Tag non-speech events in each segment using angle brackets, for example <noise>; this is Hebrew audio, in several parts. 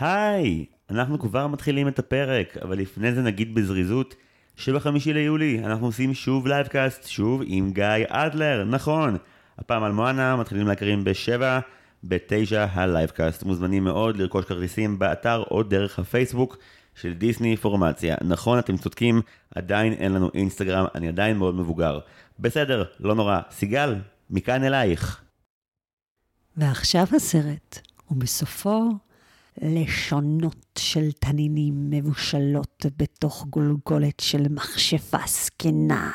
היי, אנחנו כבר מתחילים את הפרק, אבל לפני זה נגיד בזריזות שבחמישי ליולי אנחנו עושים שוב livecast, שוב עם גיא אדלר, נכון. הפעם על מואנה, מתחילים להקרין בשבע, בתשע ה livecast. מוזמנים מאוד לרכוש כרטיסים באתר או דרך הפייסבוק של דיסניפורמציה. נכון, אתם צודקים, עדיין אין לנו אינסטגרם, אני עדיין מאוד מבוגר. בסדר, לא נורא. סיגל, מכאן אלייך. ועכשיו הסרט, ובסופו לשונות של תנינים מבושלות בתוך גולגולת של מכשפה זקנה.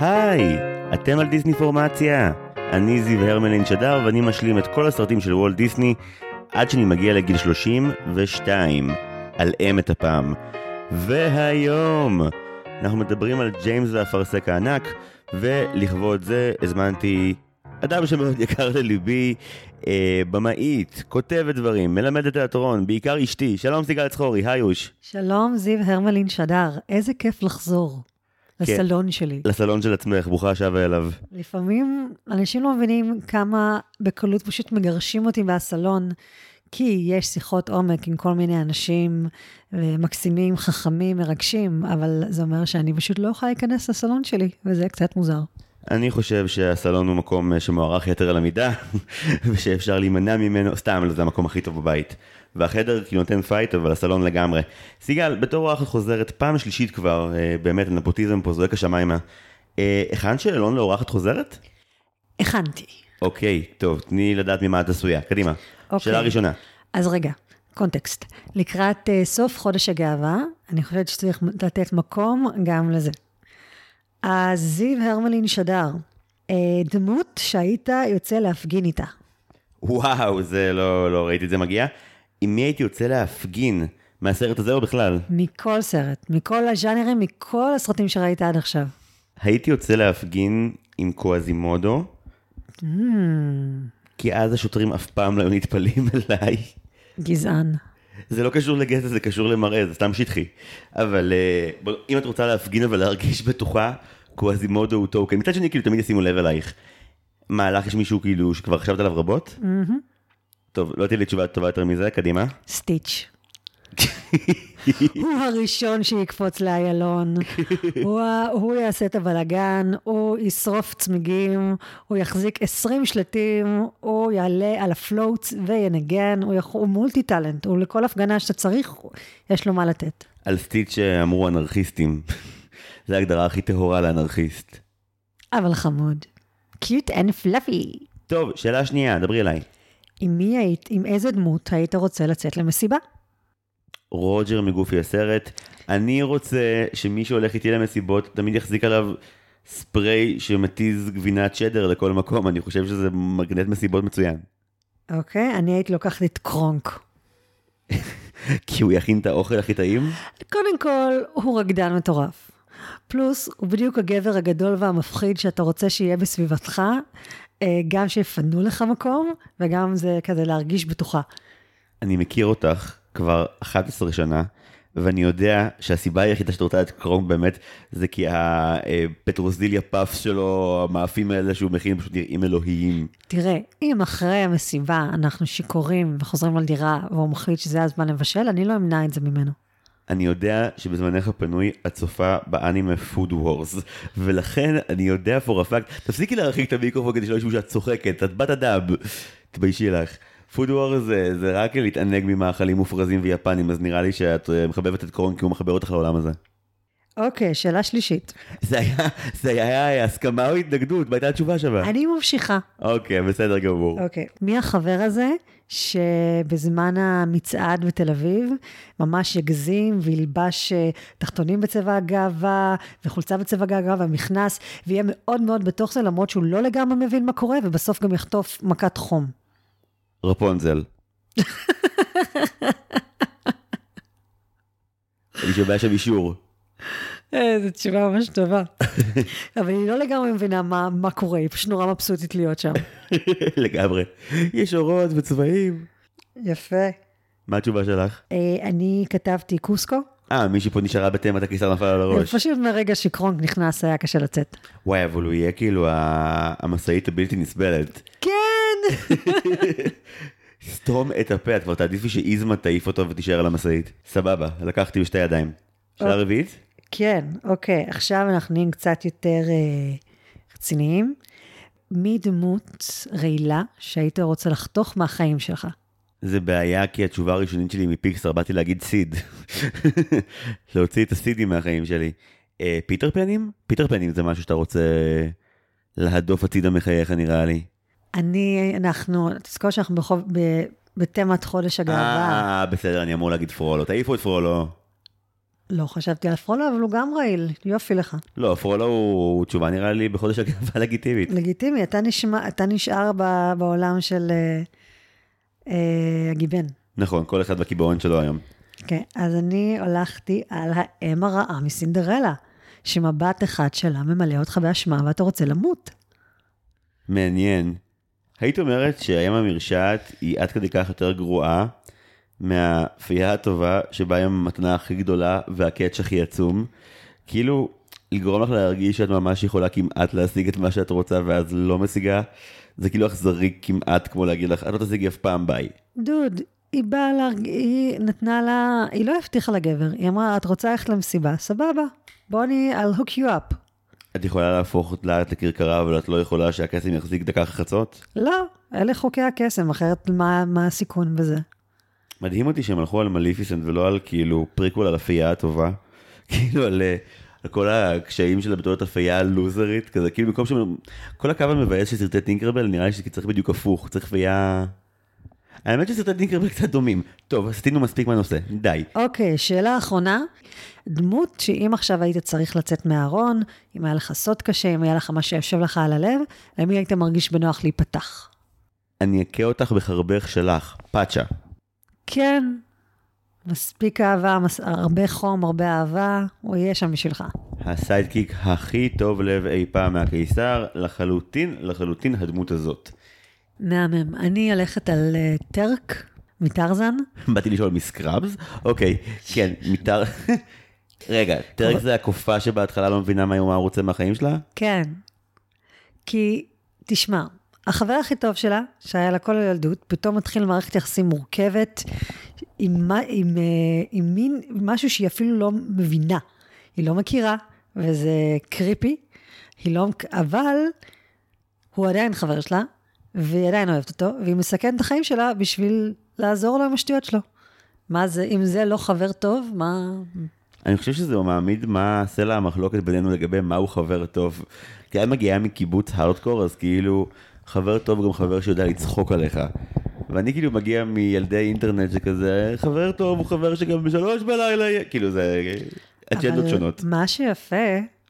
היי, אתם על דיסני פורמציה. אני זיו הרמלין שדר ואני משלים את כל הסרטים של וולט דיסני עד שאני מגיע לגיל 32, על אמת הפעם. והיום אנחנו מדברים על ג'יימס והאפרסק הענק, ולכבוד זה הזמנתי אדם שמאוד יקר לליבי, אה, במאית, כותבת דברים, מלמדת תיאטרון, בעיקר אשתי. שלום סיגל צחורי, היי אוש. שלום, זיו הרמלין שדר, איזה כיף לחזור כן. לסלון שלי. לסלון של עצמך, ברוכה השבה אליו. לפעמים אנשים לא מבינים כמה בקלות פשוט מגרשים אותי מהסלון, כי יש שיחות עומק עם כל מיני אנשים מקסימים, חכמים, מרגשים, אבל זה אומר שאני פשוט לא יכולה להיכנס לסלון שלי, וזה קצת מוזר. אני חושב שהסלון הוא מקום אה, שמוערך יתר על המידה, <laughs> ושאפשר להימנע ממנו, סתם, זה המקום הכי טוב בבית. והחדר כאילו נותן fight, אבל הסלון לגמרי. סיגל, בתור אורחת חוזרת, פעם שלישית כבר, אה, באמת, הנפוטיזם פה זועק השמיימה. אה, הכנת שאלון לאורחת חוזרת? הכנתי. אוקיי, טוב, תני לדעת ממה את עשויה. קדימה. אוקיי. שאלה ראשונה. אז רגע, קונטקסט. לקראת uh, סוף חודש הגאווה, אני חושבת שצריך לתת מקום גם לזה. אז זיו הרמלין שדר, uh, דמות שהיית יוצא להפגין איתה. וואו, זה לא, לא ראיתי את זה מגיע. עם מי הייתי יוצא להפגין? מהסרט הזה או בכלל? מכל סרט, מכל הז'אנרים, מכל הסרטים שראית עד עכשיו. הייתי יוצא להפגין עם קואזימודו, Mm, כי אז השוטרים אף פעם לא היו נטפלים אליי. גזען. זה לא קשור לגזע, זה קשור למראה, זה סתם שטחי. אבל אה, בוא, אם את רוצה להפגין אבל להרגיש בטוחה, קואזימודו הוא טוקן. מצד שני, כאילו, תמיד ישימו לב אלייך. מה, לך יש מישהו כאילו שכבר חשבת עליו רבות? טוב, לא תהיה לי תשובה טובה יותר מזה, קדימה. סטיץ'. <laughs> הוא הראשון שיקפוץ לאיילון, הוא, הוא יעשה את הבלגן, הוא ישרוף צמיגים, הוא יחזיק 20 שלטים, הוא יעלה על ה floats וינגן, הוא, יכול, הוא multi talent, הוא לכל הפגנה שאתה צריך, יש לו מה לתת. על סטיץ' אמרו אנרכיסטים. <laughs> זה ההגדרה הכי טהורה לאנרכיסט. אבל חמוד. cute and fluffy. טוב, שאלה שנייה, דברי אליי. עם מי היית, עם איזה דמות היית רוצה לצאת למסיבה? רוג'ר מגופי הסרט. אני רוצה שמי שהולך איתי למסיבות תמיד יחזיק עליו ספרי שמתיז גבינת שדר לכל מקום, אני חושב שזה מגנט מסיבות מצוין. אוקיי, אני הייתי לוקחת את קרונק. <laughs> כי הוא יכין את האוכל הכי טעים? קודם כל, הוא רקדן מטורף. פלוס, הוא בדיוק הגבר הגדול והמפחיד שאתה רוצה שיהיה בסביבתך, אה, גם שיפנו לך מקום, וגם זה כזה להרגיש בטוחה. אני מכיר אותך כבר 11 שנה, ואני יודע שהסיבה היחידה שאת רוצה את קרום באמת, זה כי הפטרוזיליה פאף שלו, המאפים האלה שהוא מכין, פשוט נראים אלוהיים. תראה, אם אחרי המסיבה אנחנו שיכורים וחוזרים לדירה, והוא מחליט שזה הזמן לבשל, אני לא אמנע את זה ממנו. אני יודע שבזמנך הפנוי את צופה באנימה פוד וורס, ולכן אני יודע for a fact, תפסיקי להרחיק את המיקרופון כדי שלא ישמעו שאת צוחקת, את בת אדם, תתביישי לך. פוד וורס זה, זה רק להתענג ממאכלים מופרזים ויפנים, אז נראה לי שאת אה, מחבבת את קורן כי הוא מחבר אותך לעולם הזה. אוקיי, שאלה שלישית. זה היה, זה היה הסכמה או התנגדות? מה הייתה התשובה שווה? אני ממשיכה. אוקיי, בסדר גמור. אוקיי. מי החבר הזה שבזמן המצעד בתל אביב ממש יגזים וילבש אה, תחתונים בצבע הגאווה וחולצה בצבע הגאווה ומכנס ויהיה מאוד מאוד בתוך זה למרות שהוא לא לגמרי מבין מה קורה ובסוף גם יחטוף מכת חום. רפונזל. אני שומע שם אישור. אה, זו תשובה ממש טובה. <laughs> אבל היא לא לגמרי מבינה מה, מה קורה, היא פשוט נורא מבסוטית להיות שם. <laughs> לגמרי. יש אורות וצבעים. יפה. מה התשובה שלך? אה, אני כתבתי קוסקו. אה, מישהי פה נשארה בתמת הקיסר נפל על הראש. פשוט מרגע שקרונק נכנס היה קשה לצאת. וואי, אבל הוא יהיה כאילו המשאית הבלתי נסבלת. כן! סתום את הפה, את כבר תעדיפי שאיזמה תעיף אותו ותישאר על המשאית. סבבה, לקחתי בשתי ידיים. שאלה אוקיי. רביעית? כן, אוקיי, עכשיו אנחנו נהיים קצת יותר אה, רציניים. מי דמות רעילה שהיית רוצה לחתוך מהחיים שלך? זה בעיה כי התשובה הראשונית שלי מפיקסאר, באתי להגיד סיד. <laughs> להוציא את הסידים מהחיים שלי. אה, פיטר פנים? פיטר פנים זה משהו שאתה רוצה להדוף הצידה מחייך נראה לי. אני, אנחנו, תזכור שאנחנו בחוב, ב, בתימת חודש הגאווה. אה, בסדר, אני אמור להגיד פרולו. תעיפו את פרולו. לא חשבתי על פרולו, אבל הוא גם רעיל, יופי לך. לא, פרולו הוא תשובה נראה לי בחודש הגאווה <laughs> לגיטימית. לגיטימי, אתה, נשמע, אתה נשאר ב, בעולם של אה, אה, הגיבן. נכון, כל אחד בקיבעון שלו היום. כן, אז אני הלכתי על האם הרעה מסינדרלה, שמבט אחד שלה ממלא אותך באשמה ואתה רוצה למות. מעניין. היית אומרת שהאם המרשעת היא עד כדי כך יותר גרועה מהפייה הטובה שבה היא המתנה הכי גדולה והקאץ' הכי עצום. כאילו, לגרום לך להרגיש שאת ממש יכולה כמעט להשיג את מה שאת רוצה ואז לא משיגה, זה כאילו אכזרי כמעט כמו להגיד לך, את לא תשיגי אף פעם ביי. דוד, היא באה להרג... היא נתנה לה, היא לא הבטיחה לה גבר, היא אמרה, את רוצה ללכת למסיבה? סבבה, בוא אני, I'll hook you up. את יכולה להפוך דלעת לכרכרה, אבל את לא יכולה שהקסם יחזיק דקה חצות? לא, אלה חוקי הקסם, אחרת מה, מה הסיכון בזה? מדהים אותי שהם הלכו על מליפיסנט ולא על כאילו פריקוול על הפייה הטובה. <laughs> כאילו על, אה, על כל הקשיים שלה בתור הפייה הלוזרית, כזה כאילו במקום ש... כל הקו המבאס של סרטי טינקרבל נראה לי שצריך בדיוק הפוך, צריך פייה... האמת שסרטי טינקרבל קצת דומים. טוב, עשינו מספיק מהנושא, די. אוקיי, שאלה אחרונה. דמות שאם עכשיו היית צריך לצאת מהארון, אם היה לך סוד קשה, אם היה לך מה שיושב לך על הלב, למי היית מרגיש בנוח להיפתח? אני אכה אותך בחרבך שלך, פאצ'ה. כן, מספיק אהבה, מס... הרבה חום, הרבה אהבה, הוא יהיה שם בשבילך. הסיידקיק הכי טוב לב אי פעם מהקיסר, לחלוטין, לחלוטין הדמות הזאת. מהמם. אני הולכת על uh, טרק מטרזן. באתי לשאול מסקראבס? אוקיי, כן, מטר... <laughs> רגע, טרק זה הקופה שבהתחלה לא מבינה מה הוא רוצה מהחיים שלה? כן. כי, תשמע, החבר הכי טוב שלה, שהיה לה כל הילדות, פתאום מתחיל מערכת יחסים מורכבת, עם, מה- עם, אה, עם מין משהו שהיא אפילו לא מבינה. היא לא מכירה, וזה קריפי, היא לא, אבל הוא עדיין חבר שלה, והיא עדיין אוהבת אותו, והיא מסכנת את החיים שלה בשביל לעזור לו עם השטויות שלו. מה זה, אם זה לא חבר טוב, מה... אני חושב שזה מעמיד מה סלע המחלוקת בינינו לגבי מהו חבר טוב. כי את מגיעה מקיבוץ הארדקור, אז כאילו, חבר טוב גם חבר שיודע לצחוק עליך. ואני כאילו מגיע מילדי אינטרנט שכזה, חבר טוב הוא חבר שגם בשלוש בלילה כאילו זה אג'נדות שונות. מה שיפה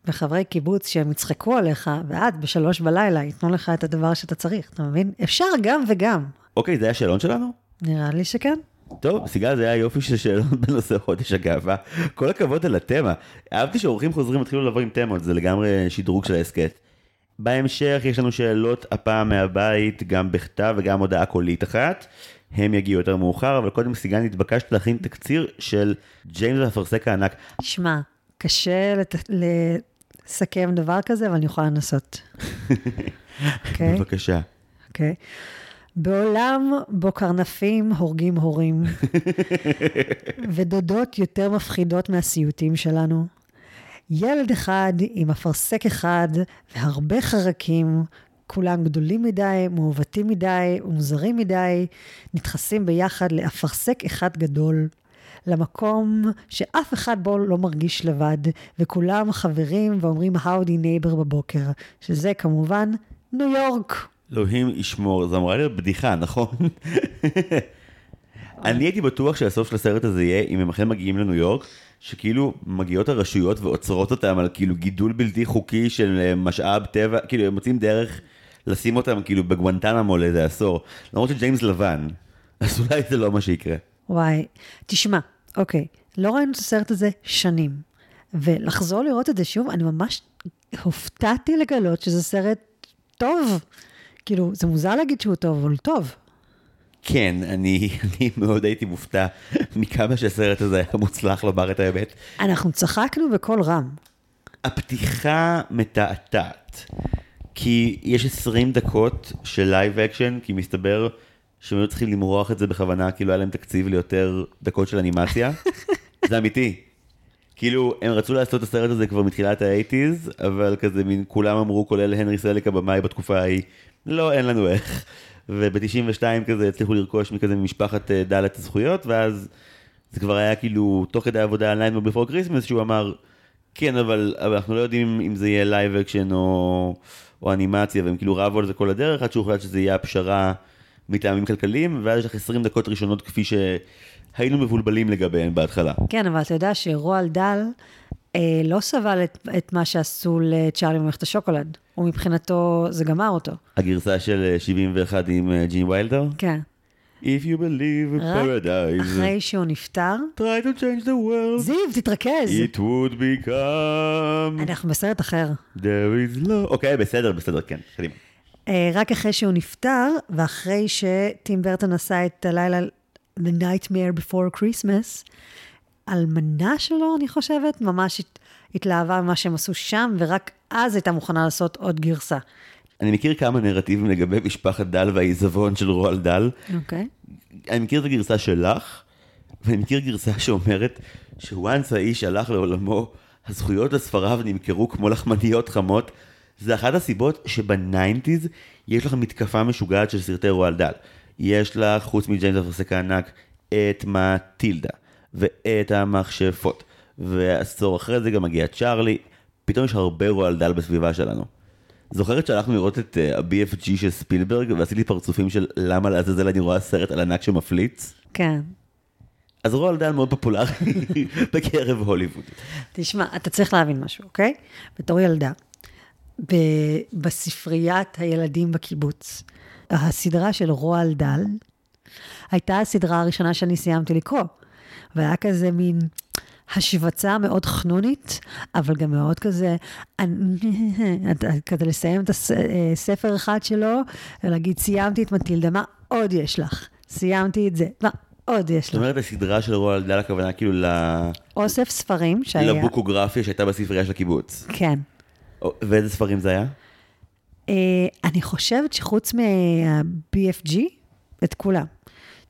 בחברי קיבוץ שהם יצחקו עליך, ואת בשלוש בלילה ייתנו לך את הדבר שאתה צריך, אתה מבין? אפשר גם וגם. אוקיי, זה היה השאלון שלנו? נראה לי שכן. טוב, סיגל זה היה יופי של שאלות <laughs> בנושא חודש הגאווה. כל הכבוד על התמה. אהבתי שאורחים חוזרים התחילו לבוא עם תמות, זה לגמרי שדרוג של ההסכת. בהמשך יש לנו שאלות הפעם מהבית, גם בכתב וגם הודעה קולית אחת. הם יגיעו יותר מאוחר, אבל קודם סיגל נתבקשת להכין תקציר של ג'יימס האפרסק הענק. שמע, קשה לת... לסכם דבר כזה, אבל אני יכולה לנסות. אוקיי? בבקשה. אוקיי. בעולם בו קרנפים הורגים הורים, <laughs> ודודות יותר מפחידות מהסיוטים שלנו, ילד אחד עם אפרסק אחד והרבה חרקים, כולם גדולים מדי, מעוותים מדי ומוזרים מדי, נדחסים ביחד לאפרסק אחד גדול. למקום שאף אחד בו לא מרגיש לבד, וכולם חברים ואומרים howdy neighbor בבוקר, שזה כמובן ניו יורק. אלוהים ישמור, זו אמורה להיות בדיחה, נכון? <laughs> אני הייתי בטוח שהסוף של הסרט הזה יהיה, אם הם אכן מגיעים לניו יורק, שכאילו מגיעות הרשויות ועוצרות אותם על כאילו גידול בלתי חוקי של אה, משאב טבע, כאילו הם מוצאים דרך לשים אותם כאילו בגואנטנמו לאיזה עשור, למרות שג'יימס לבן, אז אולי זה לא מה שיקרה. וואי, תשמע, אוקיי, לא ראינו את הסרט הזה שנים, ולחזור לראות את זה שוב, אני ממש הופתעתי לגלות שזה סרט טוב. כאילו, זה מוזר להגיד שהוא טוב, אבל הוא טוב. כן, אני, <laughs> אני מאוד הייתי מופתע מכמה שהסרט הזה היה מוצלח לומר את האמת. אנחנו צחקנו בקול רם. הפתיחה מתעתעת. כי יש 20 דקות של live action, כי מסתבר שהם היו צריכים למרוח את זה בכוונה, כאילו היה להם תקציב ליותר דקות של אנימציה. <laughs> זה אמיתי. כאילו, הם רצו לעשות את הסרט הזה כבר מתחילת האייטיז, אבל כזה מין, כולם אמרו, כולל הנרי סלק הבמאי בתקופה ההיא, לא, אין לנו איך. וב-92 כזה הצליחו לרכוש מכזה ממשפחת אה, דאל את הזכויות, ואז זה כבר היה כאילו, תוך כדי העבודה על Nightmare Before Christmas, שהוא אמר, כן, אבל, אבל אנחנו לא יודעים אם זה יהיה live action או, או אנימציה, והם כאילו רבו על זה כל הדרך, עד שהוחלט שזה יהיה הפשרה מטעמים כלכליים, ואז יש לך 20 דקות ראשונות כפי שהיינו מבולבלים לגביהן בהתחלה. כן, אבל אתה יודע שרואלד דאל אה, לא סבל את, את מה שעשו לצ'ארלי בממלכת השוקולד. הוא מבחינתו, זה גמר אותו. הגרסה של אה, 71 עם אה, ג'ין ויילדר? כן. If you believe in רק paradise, אחרי שהוא נפטר, try to change the world, זיו, תתרכז. it would become, אנחנו בסרט אחר. there is love. אוקיי, בסדר, בסדר, כן, קדימה. אה, רק אחרי שהוא נפטר, ואחרי שטים ברטון עשה את הלילה, The Nightmare Before Christmas, אלמנה שלו, אני חושבת, ממש הת- התלהבה ממה שהם עשו שם, ורק אז הייתה מוכנה לעשות עוד גרסה. אני מכיר כמה נרטיבים לגבי משפחת דאל והעיזבון של רואלד דאל. אוקיי. אני מכיר את הגרסה שלך, ואני מכיר גרסה שאומרת ש once האיש הלך לעולמו, הזכויות לספריו נמכרו כמו לחמניות חמות. זה אחת הסיבות שבניינטיז יש לך מתקפה משוגעת של סרטי רואלד דאל. יש לך, חוץ מג'יימס והאפרסק הענק, את מטילדה, ואת המכשפות. ועשור אחרי זה גם מגיע צ'ארלי, פתאום יש הרבה רועל דל בסביבה שלנו. זוכרת שהלכנו לראות את אה, ה-BFG של ספילברג ועשיתי פרצופים של למה לעזאזל אני רואה סרט על ענק שמפליץ? כן. אז רועל דל מאוד פופולרי <laughs> בקרב הוליווד. תשמע, אתה צריך להבין משהו, אוקיי? בתור ילדה, ב- בספריית הילדים בקיבוץ, הסדרה של רועל דל, הייתה הסדרה הראשונה שאני סיימתי לקרוא. והיה כזה מין השבצה מאוד חנונית, אבל גם מאוד כזה, כזה לסיים את הספר אחד שלו, ולהגיד, סיימתי את מטילדה, מה עוד יש לך? סיימתי את זה, מה עוד יש זאת לך? אומרת, הסדרה של רועל דל הכוונה כאילו ל- אוסף ספרים שהיה... לבוקוגרפיה שהייתה בספרייה של הקיבוץ. כן. ואיזה ספרים זה היה? אה, אני חושבת שחוץ מה-BFG, את כולם.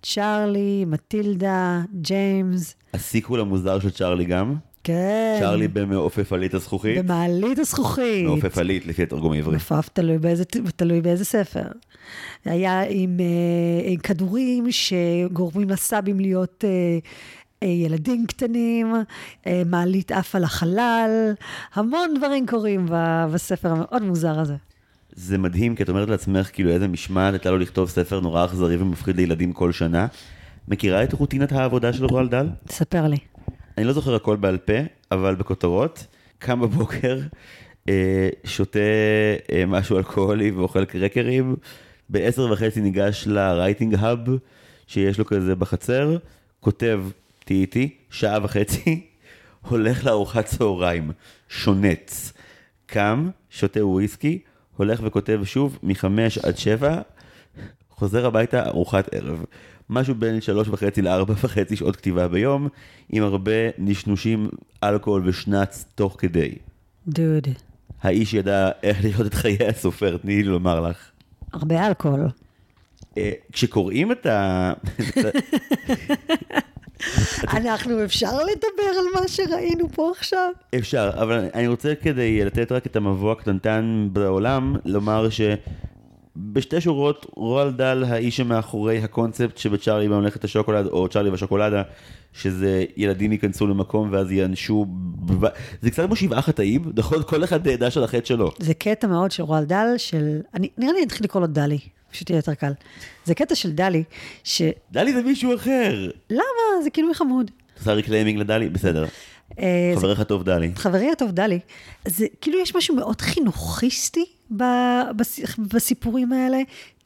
צ'ארלי, מטילדה, ג'יימס, הסיקוול המוזר של צ'ארלי גם? כן. צ'ארלי במעופף עלית הזכוכית? במעלית הזכוכית. מעופף עלית לפי התרגום העברי. מפף תלוי באיזה, תלוי באיזה ספר. היה עם, אה, עם כדורים שגורמים לסאבים להיות אה, ילדים קטנים, אה, מעלית עפה לחלל, המון דברים קורים בספר המאוד מוזר הזה. זה מדהים, כי את אומרת לעצמך, כאילו איזה משמעת הייתה לו לכתוב ספר נורא אכזרי ומפחיד לילדים כל שנה. מכירה את רוטינת העבודה של רועל דל? תספר לי. אני לא זוכר הכל בעל פה, אבל בכותרות, קם בבוקר, אה, שותה אה, משהו אלכוהולי ואוכל קרקרים, בעשר וחצי ניגש לרייטינג האב שיש לו כזה בחצר, כותב, תהיי איתי, שעה וחצי, <laughs> הולך לארוחת צהריים, שונץ, קם, שותה וויסקי, הולך וכותב שוב מחמש עד שבע, חוזר הביתה ארוחת ערב. משהו בין שלוש וחצי לארבע <laughs> וחצי שעות כתיבה ביום, עם הרבה נשנושים, אלכוהול ושנץ תוך כדי. דוד, האיש ידע איך לחיות את חיי הסופר, תני לי לומר לך. הרבה אלכוהול. אה, כשקוראים את ה... <laughs> <laughs> אנחנו, אפשר לדבר על מה שראינו פה עכשיו? אפשר, אבל אני רוצה כדי לתת רק את המבוא הקטנטן בעולם, לומר שבשתי שורות רועל דל האיש שמאחורי הקונספט שבצ'ארלי בממלכת השוקולד, או צ'ארלי והשוקולדה, שזה ילדים ייכנסו למקום ואז ייענשו, בב... זה קצת כמו שבעה חטאים, נכון? כל אחד דש על החטא שלו. זה קטע מאוד של רועל דל, של... אני, נראה לי אני אתחיל לקרוא לו דלי, פשוט יהיה יותר קל. זה קטע של דלי, ש... דלי זה מישהו אחר. למה? זה כאילו חמוד. עושה reclaiming לדלי? בסדר. אה, חברך טוב דלי. חברי הטוב דלי, זה כאילו יש משהו מאוד חינוכיסטי בסיפורים האלה.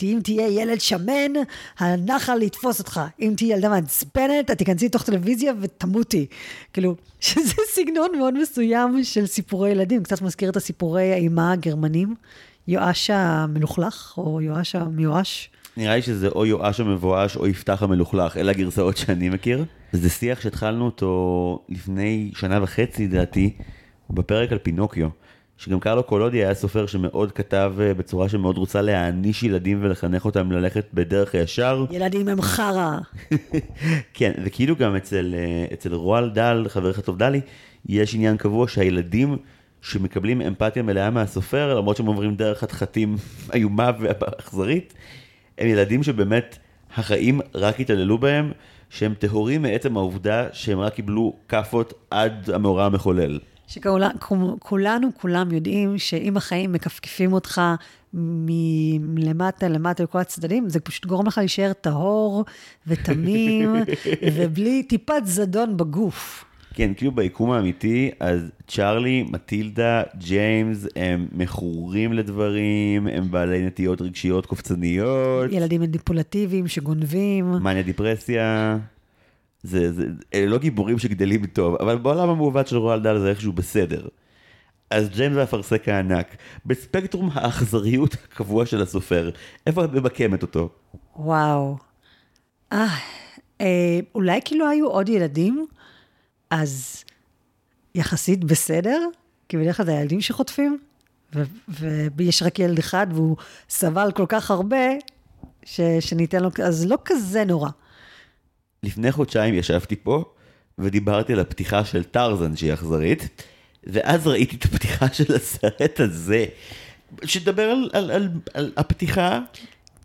אם תהיה ילד שמן, הנחל יתפוס אותך. אם תהיה ילדה מעצבנת, את תיכנסי לתוך טלוויזיה ותמותי. כאילו, <laughs> שזה סגנון מאוד מסוים של סיפורי ילדים. קצת מזכיר את הסיפורי האימה הגרמנים. יואש המלוכלך, או יואש המיואש. נראה לי שזה או יואש המבואש או יפתח המלוכלך, אלה הגרסאות שאני מכיר. וזה שיח שהתחלנו אותו לפני שנה וחצי, לדעתי, בפרק על פינוקיו. שגם קרלו קולודי היה סופר שמאוד כתב אה, בצורה שמאוד רוצה להעניש ילדים ולחנך אותם ללכת בדרך הישר. ילדים הם חרא. <laughs> כן, וכאילו גם אצל, אה, אצל רועל דל, חברך הטוב דלי, יש עניין קבוע שהילדים שמקבלים אמפתיה מלאה מהסופר, למרות שהם עוברים דרך חתחתים איומה ואכזרית, הם ילדים שבאמת החיים רק התעללו בהם, שהם טהורים מעצם העובדה שהם רק קיבלו כאפות עד המאורע המחולל. שכולנו, כולם יודעים שאם החיים מכפכפים אותך מלמטה למטה לכל הצדדים, זה פשוט גורם לך להישאר טהור ותמים <laughs> ובלי טיפת זדון בגוף. כן, כאילו ביקום האמיתי, אז צ'ארלי, מטילדה, ג'יימס, הם מכורים לדברים, הם בעלי נטיות רגשיות קופצניות. ילדים מניפולטיביים שגונבים. מניה דיפרסיה. זה, זה, אלה לא גיבורים שגדלים טוב, אבל בעולם המעוות של רועל דל זה איכשהו בסדר. אז ג'יימס והאפרסק הענק, בספקטרום האכזריות הקבוע של הסופר, איפה את ממקמת אותו? וואו. אה, אה, אולי כאילו היו עוד ילדים, אז יחסית בסדר, כי בדרך כלל זה הילדים שחוטפים, ויש רק ילד אחד והוא סבל כל כך הרבה, ש, שניתן לו, אז לא כזה נורא. לפני חודשיים ישבתי פה ודיברתי על הפתיחה של טרזן שהיא אכזרית, ואז ראיתי את הפתיחה של הסרט הזה, שתדבר על, על, על, על הפתיחה.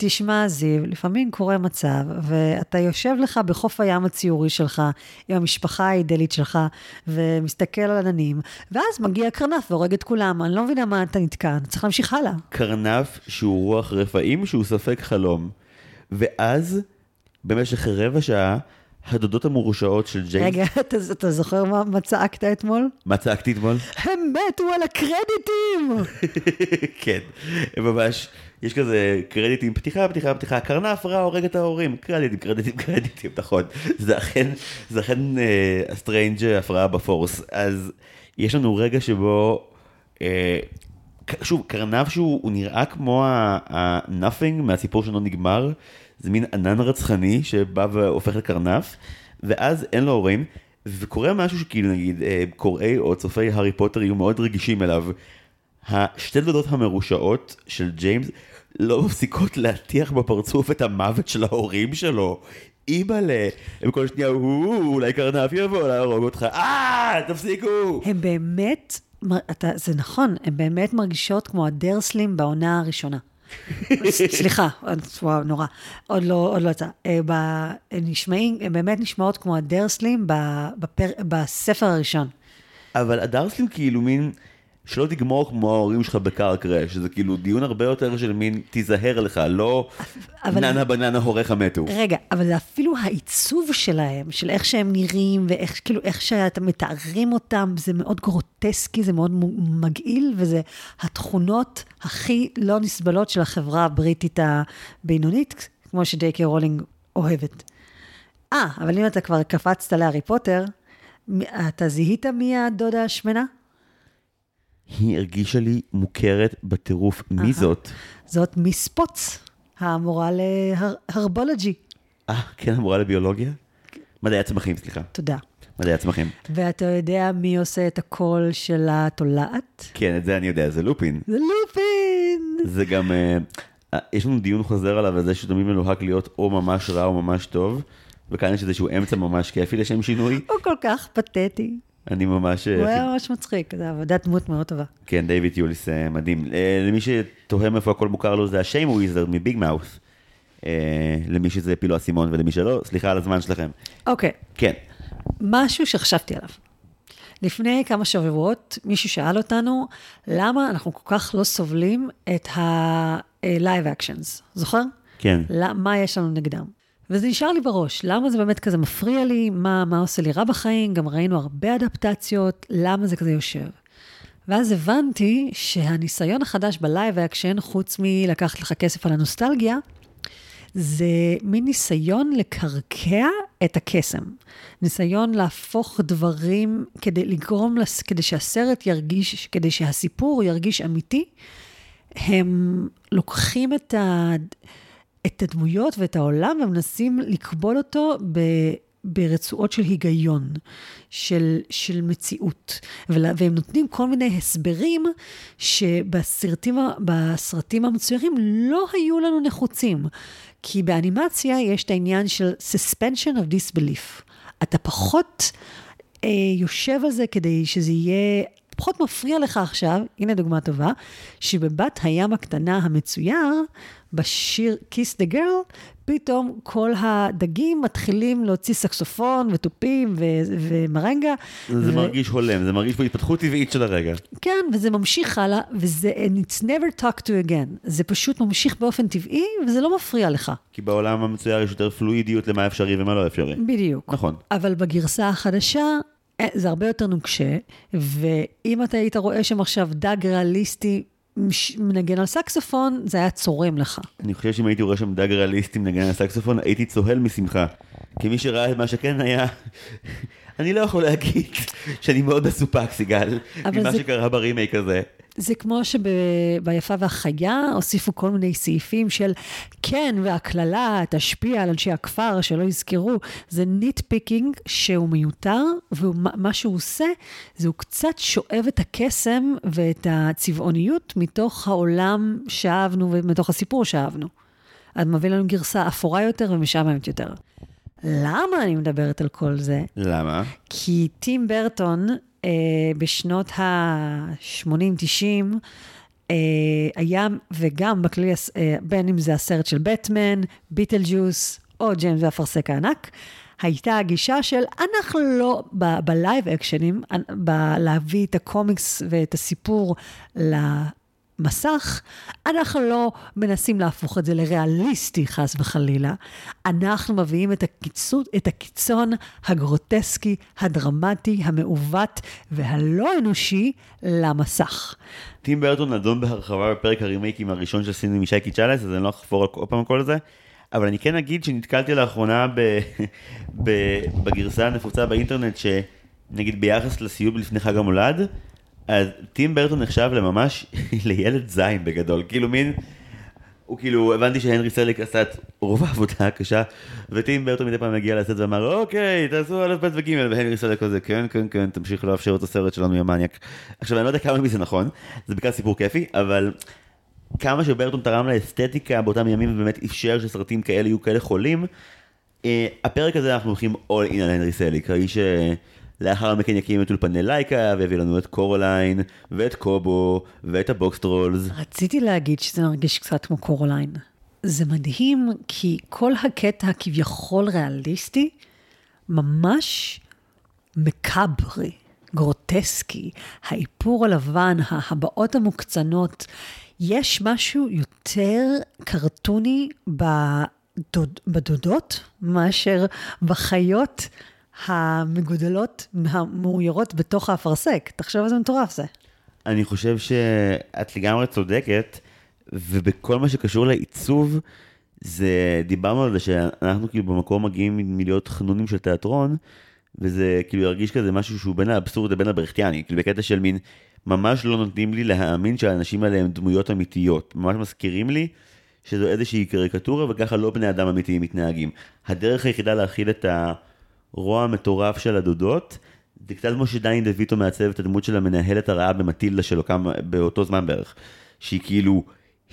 תשמע, זיו, לפעמים קורה מצב, ואתה יושב לך בחוף הים הציורי שלך, עם המשפחה האידלית שלך, ומסתכל על עננים, ואז מגיע קרנף והורג את כולם. אני לא מבינה מה אתה נתקע, צריך להמשיך הלאה. קרנף שהוא רוח רפאים, שהוא ספק חלום. ואז במשך רבע שעה, הדודות המורשעות של ג'יימס... רגע, <laughs> אתה, אתה זוכר מה, מה צעקת אתמול? מה צעקתי אתמול? הם מתו על הקרדיטים! <laughs> כן, הם ממש, יש כזה קרדיטים, פתיחה, פתיחה, פתיחה, קרנף רע הורג את ההורים, קרדיטים, קרדיטים, <laughs> קרדיטים, נכון. זה אכן, זה אכן ה strange uh, הפרעה ב force. אז יש לנו רגע שבו... Uh, שוב, קרנף שהוא נראה כמו ה-nothing מהסיפור שלא נגמר, זה מין ענן רצחני שבא והופך לקרנף, ואז אין לו הורים, וקורה משהו שכאילו נגיד אה, קוראי או צופי הארי פוטר יהיו מאוד רגישים אליו. השתי דודות המרושעות של ג'יימס לא מפסיקות להטיח בפרצוף את המוות של ההורים שלו. אימא'לה, הם כל שניה, אולי קרנף יבוא להרוג אותך, אה, תפסיקו. הם באמת, אתה, זה נכון, הם באמת מרגישות כמו הדרסלים בעונה הראשונה. <laughs> סליחה, וואו, נורא. עוד לא, עוד לא יצא. אה, נשמעים, הם באמת נשמעות כמו הדרסלים בפר, בספר הראשון. אבל הדרסלים כאילו מין... שלא תגמור כמו ההורים שלך בקר קראש, שזה כאילו דיון הרבה יותר של מין תיזהר לך, לא אבל... ננה בננה הוריך מתו. רגע, אבל זה אפילו העיצוב שלהם, של איך שהם נראים, ואיך כאילו, איך שאתם מתארים אותם, זה מאוד גרוטסקי, זה מאוד מגעיל, וזה התכונות הכי לא נסבלות של החברה הבריטית הבינונית, כמו שג'יי קיי רולינג אוהבת. אה, אבל אם אתה כבר קפצת להארי פוטר, אתה זיהית מי הדודה השמנה? היא הרגישה לי מוכרת בטירוף. מי זאת? זאת מיס פוץ, המורה להרבולוגי. אה, כן, המורה לביולוגיה? מדעי הצמחים, סליחה. תודה. מדעי הצמחים. ואתה יודע מי עושה את הקול של התולעת? כן, את זה אני יודע, זה לופין. זה לופין! זה גם, uh, יש לנו דיון חוזר עליו, על זה שתמיד מלוהק להיות או ממש רע או ממש טוב, וכאן יש איזשהו אמצע ממש כיפי לשם שינוי. הוא כל כך פתטי. אני ממש... הוא היה ממש מצחיק, זו עבודת דמות מאוד טובה. כן, דיוויד יוליס אה, מדהים. אה, למי שתוהה מאיפה הכל מוכר לו, זה השיימו וויזרד מביג מאוס. למי שזה פילו אסימון ולמי שלא, סליחה על הזמן שלכם. אוקיי. כן. משהו שחשבתי עליו. לפני כמה שבועות מישהו שאל אותנו, למה אנחנו כל כך לא סובלים את ה-live actions, זוכר? כן. מה יש לנו נגדם? וזה נשאר לי בראש, למה זה באמת כזה מפריע לי, מה, מה עושה לי רע בחיים, גם ראינו הרבה אדפטציות, למה זה כזה יושב. ואז הבנתי שהניסיון החדש ב live action, חוץ מלקחת לך כסף על הנוסטלגיה, זה מין ניסיון לקרקע את הקסם. ניסיון להפוך דברים כדי לגרום, לס... כדי שהסרט ירגיש, כדי שהסיפור ירגיש אמיתי. הם לוקחים את ה... את הדמויות ואת העולם ומנסים לקבול אותו ברצועות של היגיון, של, של מציאות. והם נותנים כל מיני הסברים שבסרטים בסרטים המצוירים לא היו לנו נחוצים. כי באנימציה יש את העניין של suspension of disbelief. אתה פחות אה, יושב על זה כדי שזה יהיה פחות מפריע לך עכשיו, הנה דוגמה טובה, שבבת הים הקטנה המצויר, בשיר Kiss the Girl, פתאום כל הדגים מתחילים להוציא סקסופון ותופים ו- ומרנגה. זה ו... מרגיש הולם, זה מרגיש בהתפתחות טבעית של הרגע. כן, וזה ממשיך הלאה, וזה, and it's never talked to again. זה פשוט ממשיך באופן טבעי, וזה לא מפריע לך. כי בעולם המצויר יש יותר פלואידיות למה אפשרי ומה לא אפשרי. בדיוק. נכון. אבל בגרסה החדשה, אה, זה הרבה יותר נוקשה, ואם אתה היית רואה שם עכשיו דג ריאליסטי מנגן על סקסופון, זה היה צורם לך. אני חושב שאם הייתי רואה שם דג ריאליסטי מנגן על סקסופון, הייתי צוהל משמחה. כי מי שראה את מה שכן היה, <laughs> אני לא יכול להגיד <laughs> שאני מאוד מסופק, סיגל, ממה זה... שקרה ברימייק הזה. זה כמו שביפה והחיה הוסיפו כל מיני סעיפים של כן, והקללה תשפיע על אנשי הכפר, שלא יזכרו. זה nitpicking שהוא מיותר, ומה שהוא עושה, זה הוא קצת שואב את הקסם ואת הצבעוניות מתוך העולם שאהבנו ומתוך הסיפור שאהבנו. אז מביא לנו גרסה אפורה יותר ומשעממת יותר. למה אני מדברת על כל זה? למה? כי טים ברטון בשנות ה-80-90, אה, היה, וגם בכללי, אה, בין אם זה הסרט של בטמן, ביטלג'וס, או ג'יימס והאפרסק הענק, הייתה הגישה של אנחנו לא, בלייב אקשנים, להביא את הקומיקס ואת הסיפור למסך, אנחנו לא מנסים להפוך את זה לריאליסטי, חס וחלילה. אנחנו מביאים את, הקיצון, את הקיצון הגרוטסקי, הדרמטי, המעוות והלא אנושי למסך. טים ברטון נדון בהרחבה בפרק הרימייקים הראשון של סינוי משייקי צ'אלס, אז אני לא אחפור עוד פעם כל זה. אבל אני כן אגיד שנתקלתי לאחרונה ב, ב, בגרסה הנפוצה באינטרנט, שנגיד ביחס לסיום לפני חג המולד, אז טים ברטון נחשב לממש <laughs> לילד זין בגדול, כאילו מין, הוא כאילו, הבנתי שהנרי סליק עשה את רוב העבודה הקשה, וטים ברטון מדי פעם מגיע לסט ואמר, אוקיי, תעשו א' ב' וג', והנרי סליק כזה, כן, כן, כן, תמשיך לאפשר את הסרט שלנו, יא מניאק. עכשיו, אני לא יודע כמה מזה נכון, זה בעיקר סיפור כיפי, אבל כמה שברטון תרם לאסתטיקה באותם ימים, ובאמת אפשר שסרטים כאלה יהיו כאלה חולים, אה, הפרק הזה אנחנו הולכים all in על הנרי סליק, האיש... לאחר מכן יקים את אולפני לייקה, ויביא לנו את קורוליין, ואת קובו, ואת הבוקסטרולס. רציתי להגיד שזה מרגיש קצת כמו קורליין. זה מדהים, כי כל הקטע הכביכול ריאליסטי, ממש מקאברי, גרוטסקי, האיפור הלבן, ההבעות המוקצנות. יש משהו יותר קרטוני בדוד, בדודות מאשר בחיות המגודלות, המאוירות בתוך האפרסק. תחשוב איזה מטורף זה. אני חושב שאת לגמרי צודקת, ובכל מה שקשור לעיצוב, זה, דיברנו על זה שאנחנו כאילו במקום מגיעים מלהיות חנונים של תיאטרון, וזה כאילו ירגיש כזה משהו שהוא בין האבסורד לבין הברכטיאני, כאילו בקטע של מין, ממש לא נותנים לי להאמין שהאנשים האלה הם דמויות אמיתיות, ממש מזכירים לי שזו איזושהי קריקטורה וככה לא בני אדם אמיתיים מתנהגים. הדרך היחידה להכיל את ה... רוע מטורף של הדודות. זה קצת כמו שדני דויטו מעצב את הדמות של המנהלת הרעה במטילדה שלו כמה, באותו זמן בערך. שהיא כאילו,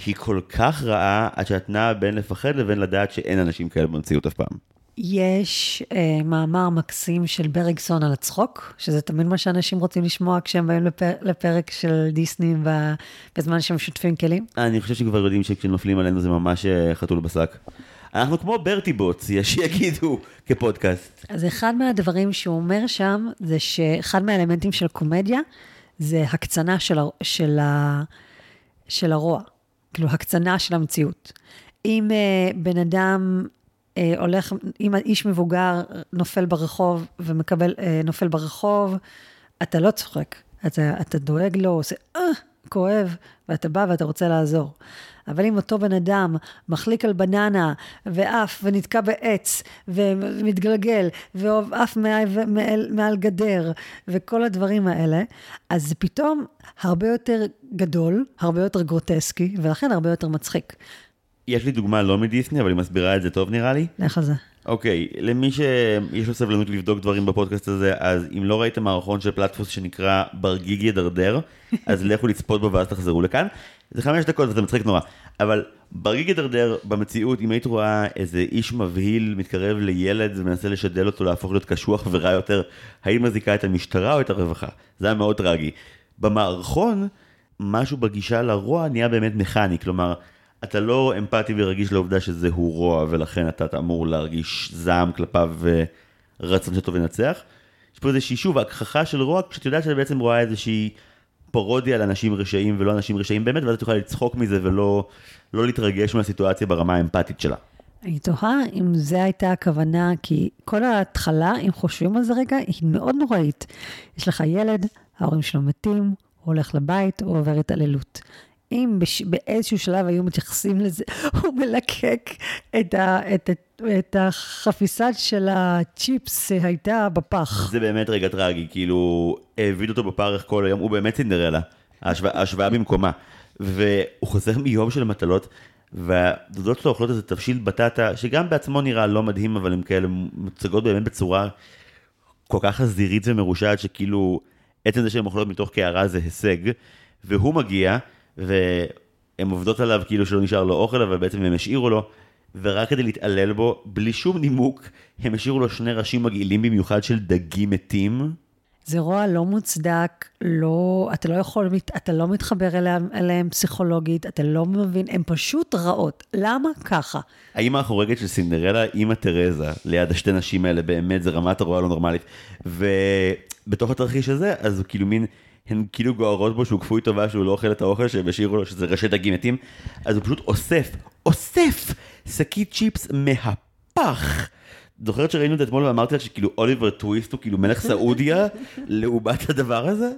היא כל כך רעה עד שאת נעה בין לפחד לבין לדעת שאין אנשים כאלה במציאות אף פעם. יש אה, מאמר מקסים של ברגסון על הצחוק, שזה תמיד מה שאנשים רוצים לשמוע כשהם באים לפר, לפרק של דיסני בזמן שהם שוטפים כלים. אני חושב שכבר יודעים שכשנופלים עלינו זה ממש אה, חתול בשק. אנחנו כמו ברטי בוטס, יש שיגידו כפודקאסט. אז אחד מהדברים שהוא אומר שם, זה שאחד מהאלמנטים של קומדיה, זה הקצנה של, הר... של, ה... של הרוע, כאילו הקצנה של המציאות. אם uh, בן אדם uh, הולך, אם איש מבוגר נופל ברחוב ומקבל, uh, נופל ברחוב, אתה לא צוחק, אתה, אתה דואג לו, עושה, אה, כואב, ואתה בא ואתה רוצה לעזור. אבל אם אותו בן אדם מחליק על בננה, ועף, ונתקע בעץ, ומתגלגל, ועף מעל, מעל, מעל גדר, וכל הדברים האלה, אז זה פתאום הרבה יותר גדול, הרבה יותר גרוטסקי, ולכן הרבה יותר מצחיק. יש לי דוגמה לא מדיסני, אבל היא מסבירה את זה טוב נראה לי. לך על זה. אוקיי, למי שיש לו סבלנות לבדוק דברים בפודקאסט הזה, אז אם לא ראיתם מערכון של פלטפוס שנקרא ברגיג ידרדר, <laughs> אז לכו לצפות בו ואז תחזרו לכאן. זה חמש דקות וזה מצחיק נורא, אבל ברגיג ידרדר במציאות, אם היית רואה איזה איש מבהיל מתקרב לילד ומנסה לשדל אותו להפוך להיות קשוח ורע יותר, האם מזיקה את המשטרה או את הרווחה? זה היה מאוד טרגי. במערכון, משהו בגישה לרוע נהיה באמת מכני, כלומר, אתה לא אמפתי ורגיש לעובדה שזה הוא רוע ולכן אתה אמור להרגיש זעם כלפיו ורצון שטוב ינצח. יש פה איזושהי שוב הכחכה של רוע כשאת יודעת שאת בעצם רואה איזושהי פרודיה על אנשים רשעים ולא אנשים רשעים באמת ואז את יכולה לצחוק מזה ולא לא להתרגש מהסיטואציה ברמה האמפתית שלה. אני תוהה אם זו הייתה הכוונה, כי כל ההתחלה, אם חושבים על זה רגע, היא מאוד נוראית. יש לך ילד, ההורים שלו מתים, הוא הולך לבית, הוא עובר התעללות. אם בש... באיזשהו שלב היו מתייחסים לזה, <laughs> הוא מלקק את, ה... את, את, את החפיסה של הצ'יפס שהייתה בפח. זה באמת רגע טרגי, כאילו, העביד אותו בפרך כל היום, הוא באמת סינדרלה, ההשוואה, ההשוואה במקומה. והוא חוזר מיום של מטלות, והדודות שלו אוכלות איזה תבשיל בטטה, שגם בעצמו נראה לא מדהים, אבל הם כאלה מוצגות באמת בצורה כל כך חזירית ומרושעת, שכאילו, עצם זה שהן אוכלות מתוך קערה זה הישג, והוא מגיע, והן עובדות עליו כאילו שלא נשאר לו אוכל, אבל בעצם הם השאירו לו, ורק כדי להתעלל בו, בלי שום נימוק, הם השאירו לו שני ראשים מגעילים במיוחד של דגים מתים. זה רוע לא מוצדק, לא, אתה לא יכול, אתה לא מתחבר אליהם, אליהם פסיכולוגית, אתה לא מבין, הן פשוט רעות. למה ככה? האמא החורגת של סינדרלה, אימא תרזה, ליד השתי נשים האלה, באמת, זה רמת הרוע לא נורמלית. ובתוך התרחיש הזה, אז הוא כאילו מין... הן כאילו גוערות בו שהוא כפוי טובה שהוא לא אוכל את האוכל שהם השאירו לו שזה ראשי דגים מתים, אז הוא פשוט אוסף, אוסף שקית צ'יפס מהפח. זוכרת שראינו את זה אתמול ואמרתי לך שכאילו אוליבר טוויסט הוא כאילו מלך סעודיה <laughs> לעומת הדבר הזה?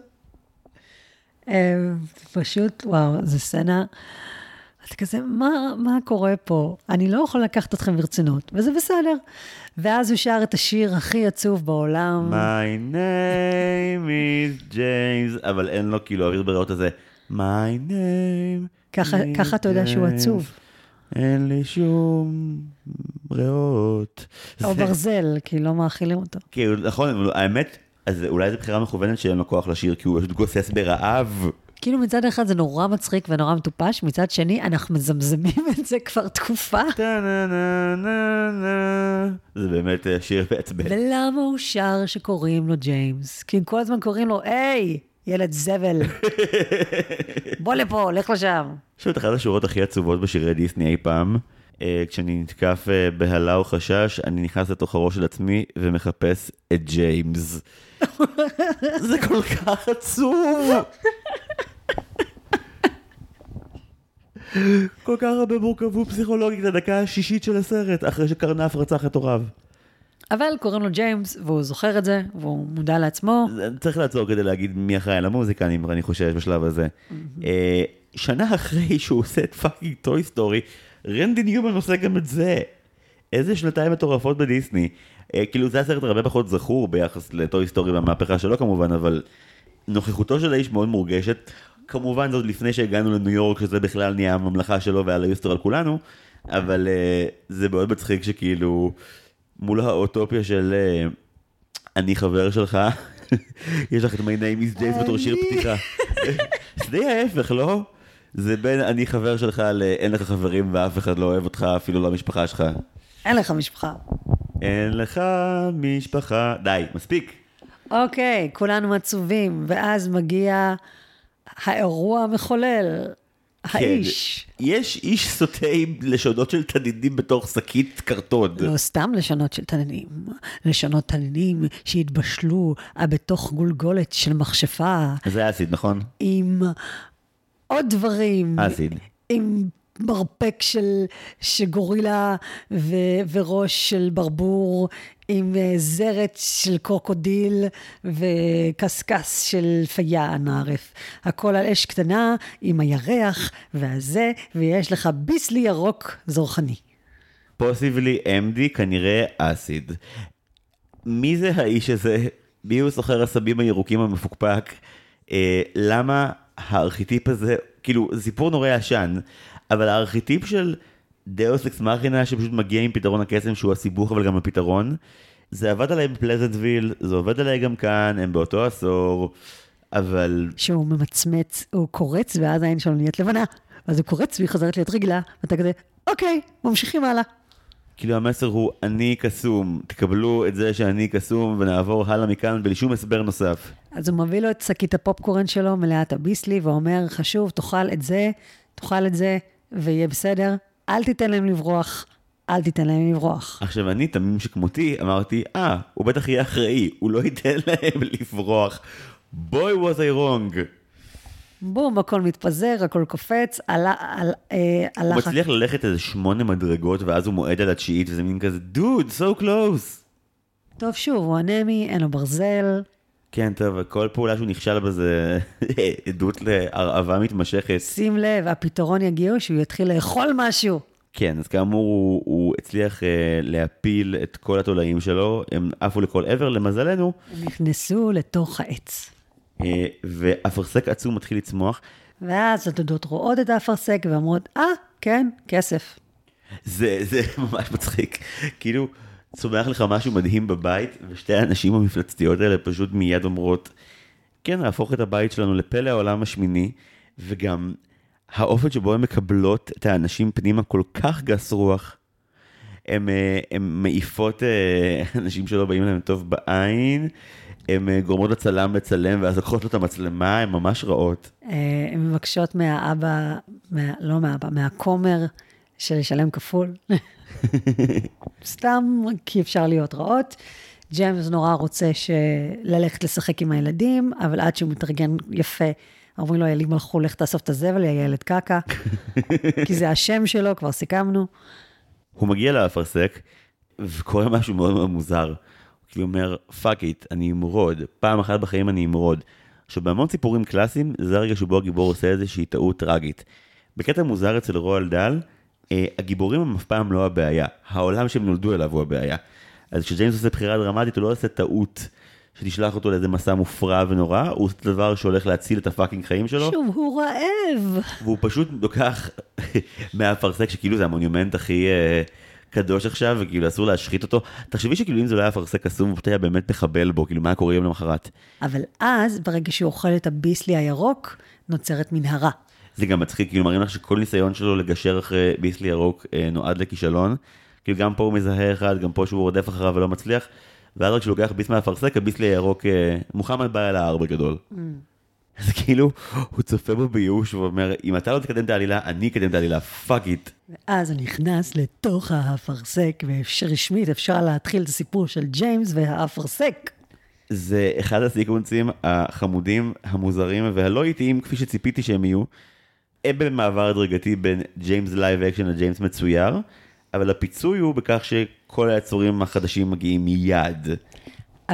פשוט, וואו, זו סצנה. אתה כזה, מה, מה קורה פה? אני לא יכול לקחת אתכם ברצינות, וזה בסדר. ואז הוא שר את השיר הכי עצוב בעולם. My name is James, אבל אין לו כאילו אוויר בריאות הזה. My name ככה, ככה אתה יודע שהוא עצוב. אין לי שום ריאות. או ברזל, כי לא מאכילים אותו. כאילו, נכון, האמת, אז אולי זו בחירה מכוונת שאין לו כוח לשיר, כי הוא פשוט גוסס ברעב. כאילו מצד אחד זה נורא מצחיק ונורא מטופש, מצד שני אנחנו מזמזמים את זה כבר תקופה. זה באמת אה, שיר מעצבן. ולמה הוא שר שקוראים לו ג'יימס? כי כל הזמן קוראים לו, היי, ילד זבל, <laughs> בוא לפה, לך לשם. יש את אחת השורות הכי עצובות בשירי דיסני אי פעם. אה, כשאני נתקף אה, בהלה או חשש, אני נכנס לתוך הראש של עצמי ומחפש את ג'יימס. <laughs> זה כל כך עצוב. כל כך הרבה מורכבות פסיכולוגית לדקה השישית של הסרט, אחרי שקרנף רצח את הוריו. אבל קוראים לו ג'יימס, והוא זוכר את זה, והוא מודע לעצמו. צריך לעצור כדי להגיד מי אחראי על המוזיקה, אני, אני חושב, בשלב הזה. אה, שנה אחרי שהוא עושה את fucking Toy Story, רנדי ניומן עושה גם את זה. איזה שנתיים מטורפות בדיסני. אה, כאילו זה הסרט הרבה פחות זכור ביחס לטוי סטורי והמהפכה שלו כמובן, אבל נוכחותו של האיש מאוד מורגשת. כמובן זאת לפני שהגענו לניו יורק, שזה בכלל נהיה הממלכה שלו ועל היוסטר על כולנו, אבל uh, זה מאוד מצחיק שכאילו מול האוטופיה של uh, אני חבר שלך, <laughs> יש לך את My name is James בתור שיר פתיחה. <laughs> זה די ההפך, לא? זה בין אני חבר שלך לאין לך חברים ואף אחד לא אוהב אותך, אפילו לא המשפחה שלך. אין לך משפחה. אין לך משפחה. די, מספיק. אוקיי, כולנו עצובים, ואז מגיע האירוע המחולל, האיש. כן. יש איש סוטה עם לשונות של תנינים בתוך שקית קרטון. לא סתם לשונות של תנינים, לשונות תנינים שהתבשלו בתוך גולגולת של מכשפה. זה אסיד, נכון? עם עוד דברים. אסיד. עם מרפק של, של גורילה ו, וראש של ברבור, עם אה, זרת של קרוקודיל וקשקש של פיין הערף. הכל על אש קטנה עם הירח והזה, ויש לך ביסלי ירוק זורחני. פוסיבלי אמדי כנראה אסיד. מי זה האיש הזה? מי הוא סוחר השדים הירוקים המפוקפק? אה, למה הארכיטיפ הזה, כאילו, סיפור נורא ישן, אבל הארכיטיפ של דאוס אקס מכינה שפשוט מגיע עם פתרון הקסם שהוא הסיבוך אבל גם הפתרון. זה עובד עליי בפלזנטוויל, זה עובד עליי גם כאן, הם באותו עשור, אבל שהוא ממצמץ, הוא קורץ, ואז העין שלו נהיית לבנה. אז הוא קורץ והיא חוזרת להיות רגילה, ואתה כזה, אוקיי, ממשיכים הלאה. כאילו המסר הוא אני קסום, תקבלו את זה שאני קסום ונעבור הלאה מכאן בלי שום הסבר נוסף. אז הוא מביא לו את שקית הפופקורן שלו מלאת הביסלי, ואומר, חשוב, תאכל את זה, תאכל את זה, ויהיה בסדר. אל תיתן להם לברוח, אל תיתן להם לברוח. עכשיו אני, תמים שכמותי, אמרתי, אה, הוא בטח יהיה אחראי, הוא לא ייתן להם לברוח. בואי was I wrong. בום, הכל מתפזר, הכל קופץ, עלה, על, אה, הוא הלך... מצליח ללכת איזה שמונה מדרגות ואז הוא מועד על התשיעית וזה מין כזה, דוד, so close. טוב, שוב, הוא אנמי, אין לו ברזל. כן, טוב, כל פעולה שהוא נכשל בה זה <laughs> עדות להרעבה מתמשכת. שים לב, הפתרון יגיע שהוא יתחיל לאכול משהו. כן, אז כאמור הוא, הוא הצליח אה, להפיל את כל התולעים שלו, הם עפו לכל עבר, למזלנו, הם נכנסו לתוך העץ. אה, ואפרסק עצום מתחיל לצמוח. ואז הדודות רואות את האפרסק ואומרות, אה, כן, כסף. זה, זה <laughs> ממש מצחיק. כאילו, צומח לך משהו מדהים בבית, ושתי הנשים המפלצתיות האלה פשוט מיד אומרות, כן, נהפוך את הבית שלנו לפלא העולם השמיני, וגם האופן שבו הן מקבלות את האנשים פנימה כל כך גס רוח. הן אה, מעיפות אה, <laughs> אנשים שלא באים להם טוב בעין, הן אה, גורמות לצלם לצלם ואז לוקחות לו את המצלמה, הן ממש רעות. הן מבקשות מהאבא, מה, לא מהאבא, מהכומר, של לשלם כפול. <laughs> סתם כי אפשר להיות רעות. ג'יימס נורא רוצה. ללכת לשחק עם הילדים, אבל עד שהוא מתארגן יפה, אומרים לו, הילדים הלכו, לך תאסוף את הזבל, יא ילד קקה. <laughs> כי זה השם שלו, כבר סיכמנו. הוא מגיע לאפרסק, וקורה משהו מאוד מאוד מוזר. הוא אומר, fuck it, אני אמרוד, פעם אחת בחיים אני אמרוד. עכשיו, בהמון סיפורים קלאסיים, זה הרגע שבו הגיבור עושה איזושהי טעות טראגית. בקטע מוזר אצל רואלד דאל, הגיבורים הם אף פעם לא הבעיה, העולם שהם נולדו אליו הוא הבעיה. אז כשג'יימס עושה בחירה דרמטית, הוא לא עושה טעות שתשלח אותו לאיזה מסע מופרע ונורא, הוא עושה דבר שהולך להציל את ה fucking חיים שלו. שוב, הוא רעב. והוא פשוט לוקח מהאפרסק, שכאילו זה המונומנט הכי אה, קדוש עכשיו, וכאילו אסור להשחית אותו. תחשבי שכאילו אם זה לא היה אפרסק קסום, הוא פשוט היה באמת מחבל בו, כאילו מה קורה יום למחרת. אבל אז, ברגע שהוא אוכל את הביסלי הירוק, נוצרת מנהרה. זה גם מצחיק, כאילו מראים לך שכל ניסיון שלו לגשר אחרי ביסלי ירוק אה, נועד לכישלון. כאילו גם פה הוא מזהה אחד, גם פה שהוא רודף אחריו ולא מצליח. ואז רק כשהוא לוקח ביס מהאפרסק, הביסלי הירוק, אה, מוחמד בא אל ההר בגדול. אז כאילו, הוא צופה בו בייאוש ואומר, אם אתה לא תקדם את העלילה, אני אקדם את העלילה, fuck it. ואז הוא נכנס לתוך האפרסק, ורשמית אפשר להתחיל את הסיפור של ג'יימס והאפרסק. זה אחד הסיקוונסים החמודים, המוזרים והלא איטיים כפי שציפיתי שהם יהיו. במעבר הדרגתי בין ג'יימס live action לג'יימס מצויר, אבל הפיצוי הוא בכך שכל היצורים החדשים מגיעים מיד.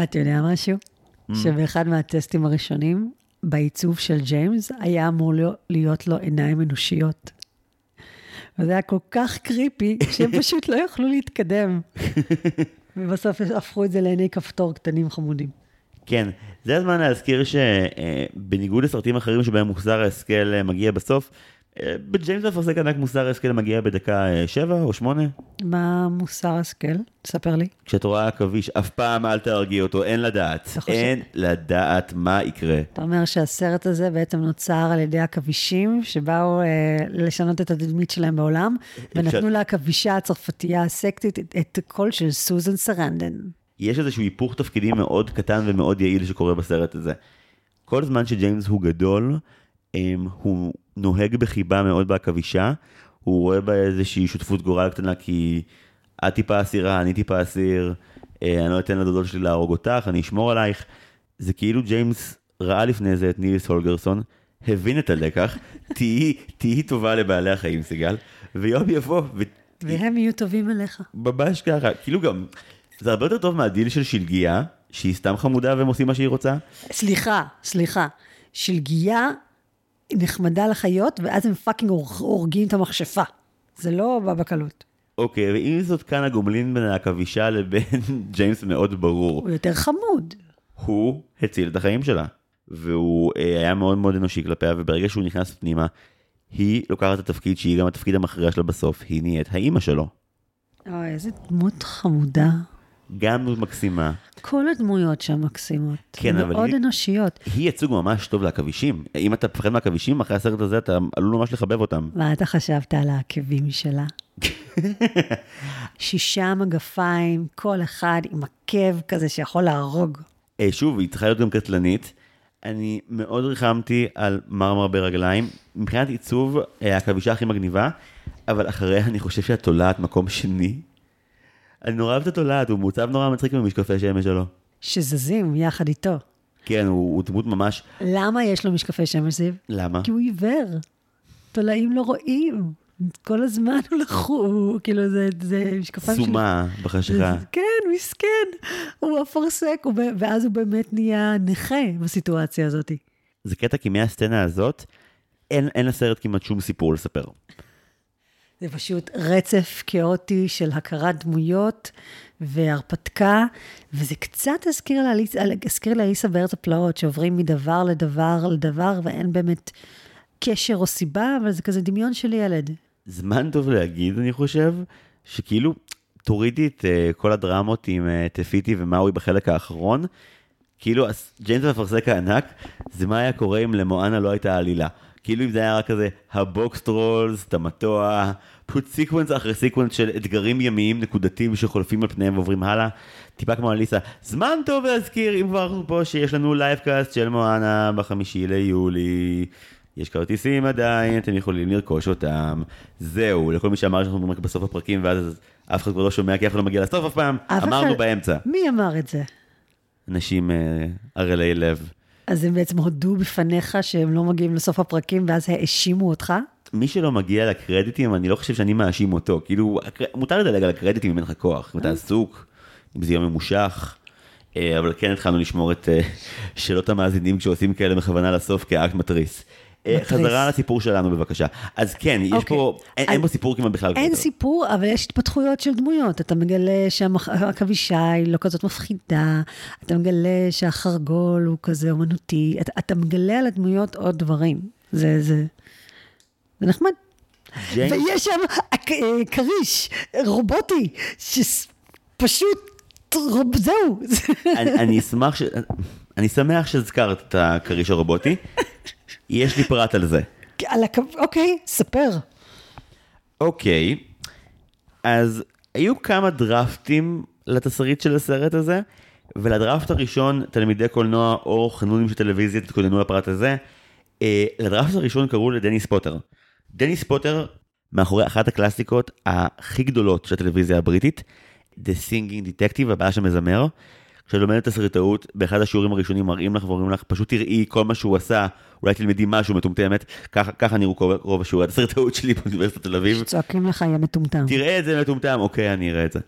אתה יודע משהו? שבאחד מהטסטים הראשונים, בעיצוב של ג'יימס, היה אמור להיות לו עיניים אנושיות. וזה היה כל כך creepy, <laughs> שהם פשוט לא יכלו להתקדם. <laughs> ובסוף הפכו את זה לעיני כפתור קטנים חמודים. כן, זה הזמן להזכיר שבניגוד לסרטים אחרים שבהם מוסר ההשכל אה, מגיע בסוף, אה, בג'יימס אפרסק ענק מוסר ההשכל מגיע בדקה אה, שבע או שמונה. מה מוסר השכל? תספר לי. כשאת רואה עכביש, אף פעם אל תהרגי אותו, אין לדעת. חושב- אין לדעת מה יקרה. אתה אומר שהסרט הזה בעצם נוצר על ידי עכבישים שבאו אה, לשנות את התדמית שלהם בעולם, ונתנו לעכבישה הצרפתייה הסקטית את הקול של סוזן סרנדן. יש איזשהו היפוך תפקידים מאוד קטן ומאוד יעיל שקורה בסרט הזה. כל זמן שג'יימס הוא גדול, אמ, הוא נוהג בחיבה מאוד בעכבישה, הוא רואה בה איזושהי שותפות גורל קטנה כי את טיפה אסירה, אני טיפה אסיר, אה, אני לא אתן לדודות שלי להרוג אותך, אני אשמור עלייך. זה כאילו ג'יימס ראה לפני זה את ניליס הולגרסון, הבין את הלקח, <laughs> תהיי תהיי טובה לבעלי החיים סיגל, ויום יבוא, ו... והם יהיו טובים אליך. ממש ככה, כאילו גם, זה הרבה יותר טוב מהדיל של שלגיה, שהיא סתם חמודה והם עושים מה שהיא רוצה. סליחה, סליחה. שלגיה נחמדה לחיות, ואז הם fucking הורג- הורגים את המכשפה. זה לא בא בקלות. אוקיי, ועם זאת כאן הגומלין בין העכבישה לבין <laughs> ג'יימס מאוד ברור. הוא יותר חמוד. הוא הציל את החיים שלה. והוא אה, היה מאוד מאוד אנושי כלפיה, וברגע שהוא נכנס פנימה, היא לוקחת את התפקיד שהיא גם התפקיד המכריע שלה בסוף, היא נהיית האימא שלו. אוי, איזה דמות חמודה. גם מקסימה. כל הדמויות שם מקסימות. כן, אבל מאוד היא- אנושיות. היא ייצוג ממש טוב לעכבישים. אם אתה מפחד מעכבישים, אחרי הסרט הזה אתה עלול ממש לחבב אותם. מה אתה חשבת על העקבים שלה? שישה מגפיים, כל אחד עם עקב כזה שיכול להרוג. אה, שוב, היא צריכה להיות גם קטלנית. אני מאוד ריחמתי על מרמר ברגליים. מבחינת עיצוב, אה, העכבישה הכי מגניבה, אבל אחריה אני חושב שהתולעת מקום שני. אני נורא אוהב את התולעת, הוא מעוצב נורא מצחיק במשקפי שמש שלו. שזזים יחד איתו. כן, הוא, הוא דמות ממש... למה יש לו משקפי שמש, זיו? למה? כי הוא עיוור. תולעים לא רואים. כל הזמן הוא לחור, כאילו זה, זה משקפיים של... סומה בחשיכה. כן, מסכן. הוא אפרסק, הוא ואז הוא באמת נהיה נכה בסיטואציה הזאת. זה קטע כי מהסצנה הזאת, אין, אין לסרט כמעט שום סיפור לספר. זה פשוט רצף כאוטי של הכרת דמויות והרפתקה, וזה קצת הזכיר לאליס- הזכיר בארץ הפלאות, שעוברים מדבר לדבר לדבר, ואין באמת קשר או סיבה, אבל זה כזה דמיון של ילד. זמן טוב להגיד, אני חושב, שכאילו, תורידי את uh, כל הדרמות עם uh, טפיטי ומאוי בחלק האחרון, כאילו, ג'יימס המפרסק הענק, זה מה היה קורה אם למואנה לא הייתה עלילה. כאילו אם זה היה רק כזה, הבוקסטרולס, תמטוע, פשוט סיקוונס אחרי סיקוונס של אתגרים ימיים נקודתיים שחולפים על פניהם ועוברים הלאה. טיפה כמו אליסה, זמן טוב להזכיר, אם כבר אנחנו פה, שיש לנו לייבקאסט של מואנה בחמישי ליולי. יש כרטיסים עדיין, אתם יכולים לרכוש אותם. זהו, לכל מי שאמר שאנחנו רק בסוף הפרקים, ואז אף אחד כבר לא שומע, כי אף אחד לא מגיע לסוף אף פעם, אמרנו אחד- באמצע. מי אמר את זה? אנשים אה, ערלי לב. אז הם בעצם הודו בפניך שהם לא מגיעים לסוף הפרקים, ואז האשימו אותך? מי שלא מגיע לקרדיטים, אני לא חושב שאני מאשים אותו. כאילו, מותר לדלג על הקרדיטים אם אין לך כוח, אם אתה עסוק, אם זה יום ממושך. אה, אבל כן התחלנו לשמור את אה, שאלות המאזינים כשעושים כאלה בכוונה לסוף כאקט מתריס. אה, מתריס. חזרה לסיפור שלנו בבקשה. אז כן, יש אוקיי. פה, אין- אין פה סיפור כמעט בכלל. אין יותר. סיפור, אבל יש התפתחויות של דמויות. אתה מגלה שהעכבישה היא לא כזאת מפחידה, אתה מגלה שהחרגול הוא כזה אומנותי, אתה, אתה מגלה על הדמויות עוד דברים. זה, זה, זה נחמד. ג'יימס- ויש שם אה, כריש רובוטי, שפשוט, רוב- זהו. אני, אני אשמח ש... אני שמח שהזכרת את הכריש הרובוטי. יש לי פרט על זה. על הקו... אוקיי, ספר. אוקיי, אז היו כמה דרפטים לתסריט של הסרט הזה, ולדראפט הראשון, תלמידי קולנוע או חנונים של טלוויזיה תתכוננו לפרט הזה, אה, לדראפט הראשון קראו לדניס פוטר. דניס פוטר, מאחורי אחת הקלאסיקות הכי גדולות של הטלוויזיה הבריטית, The Singing Detective, הבעיה שמזמר. כשאת לומדת תסריטאות, באחד השיעורים הראשונים מראים לך ואומרים לך, פשוט תראי כל מה שהוא עשה, אולי תלמדי משהו מטומטמת, ככה, ככה נראו רוב השיעורי התסריטאות שלי באוניברסיטת תל אביב. צועקים לך, יא מטומטם. תראה את זה מטומטם, אוקיי, אני אראה את זה.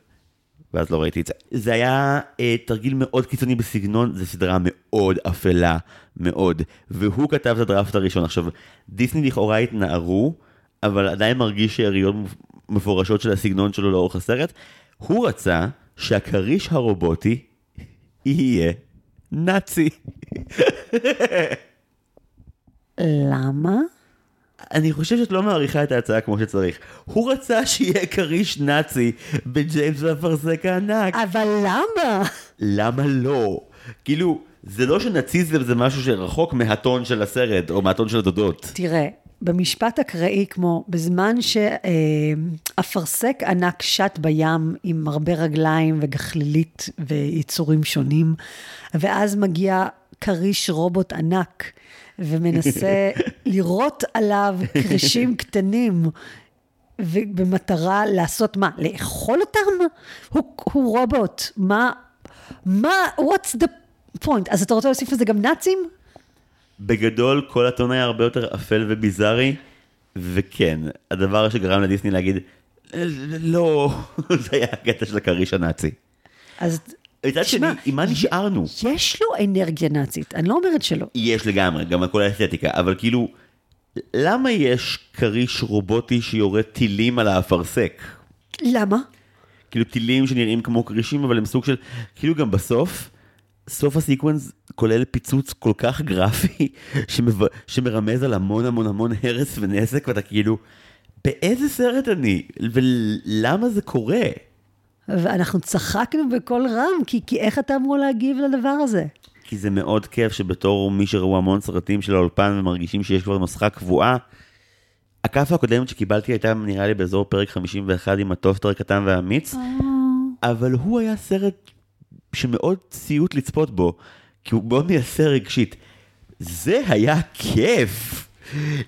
ואז לא ראיתי את זה. זה היה אה, תרגיל מאוד קיצוני בסגנון, זו סדרה מאוד אפלה, מאוד. והוא כתב את הדראפט הראשון. עכשיו, דיסני לכאורה התנערו, אבל עדיין מרגיש שאריות מפורשות של הסגנון שלו לאורך הסרט. הוא רצה שהכריש הרובוטי יהיה נאצי. למה? אני חושב שאת לא מעריכה את ההצעה כמו שצריך. הוא רצה שיהיה כריש נאצי בג'יימס והאפרסק הענק. אבל למה? למה לא? כאילו, זה לא שנאציזם זה משהו שרחוק מהטון של הסרט, או מהטון של הדודות. תראה, במשפט אקראי כמו בזמן שאפרסק ענק שט בים עם הרבה רגליים וגחלילית ויצורים שונים, ואז מגיע כריש רובוט ענק ומנסה <laughs> לירות עליו כרישים קטנים. ובמטרה לעשות מה? לאכול אותם? הוא, הוא רובוט. מה, מה, what's the point? אז אתה רוצה להוסיף לזה גם נאצים? בגדול, כל הטון היה הרבה יותר אפל וביזארי, וכן, הדבר שגרם לדיסני להגיד, לא, <laughs> זה היה הקטע של הכריש הנאצי. אז מצד שני, עם מה נשארנו? יש לו אנרגיה נאצית, אני לא אומרת שלא. יש לגמרי, גם על כל האסתטיקה, אבל כאילו, למה יש כריש רובוטי שיורה טילים על האפרסק? למה? כאילו טילים שנראים כמו כרישים, אבל הם סוג של, כאילו גם בסוף, סוף הסיקוונס כולל פיצוץ כל כך גרפי, שמב... שמרמז על המון המון המון הרס ונזק, ואתה כאילו, באיזה סרט אני? ולמה זה קורה? ואנחנו צחקנו בקול רם, כי, כי איך אתה אמור להגיב לדבר הזה? כי זה מאוד כיף שבתור מי שראו המון סרטים של האולפן ומרגישים שיש כבר נוסחה קבועה, הכאפה הקודמת שקיבלתי הייתה נראה לי באזור פרק 51 עם הטוסטר הקטן והאמיץ, אבל הוא היה סרט שמאוד סיוט לצפות בו, כי הוא מאוד מייסר רגשית. זה היה כיף!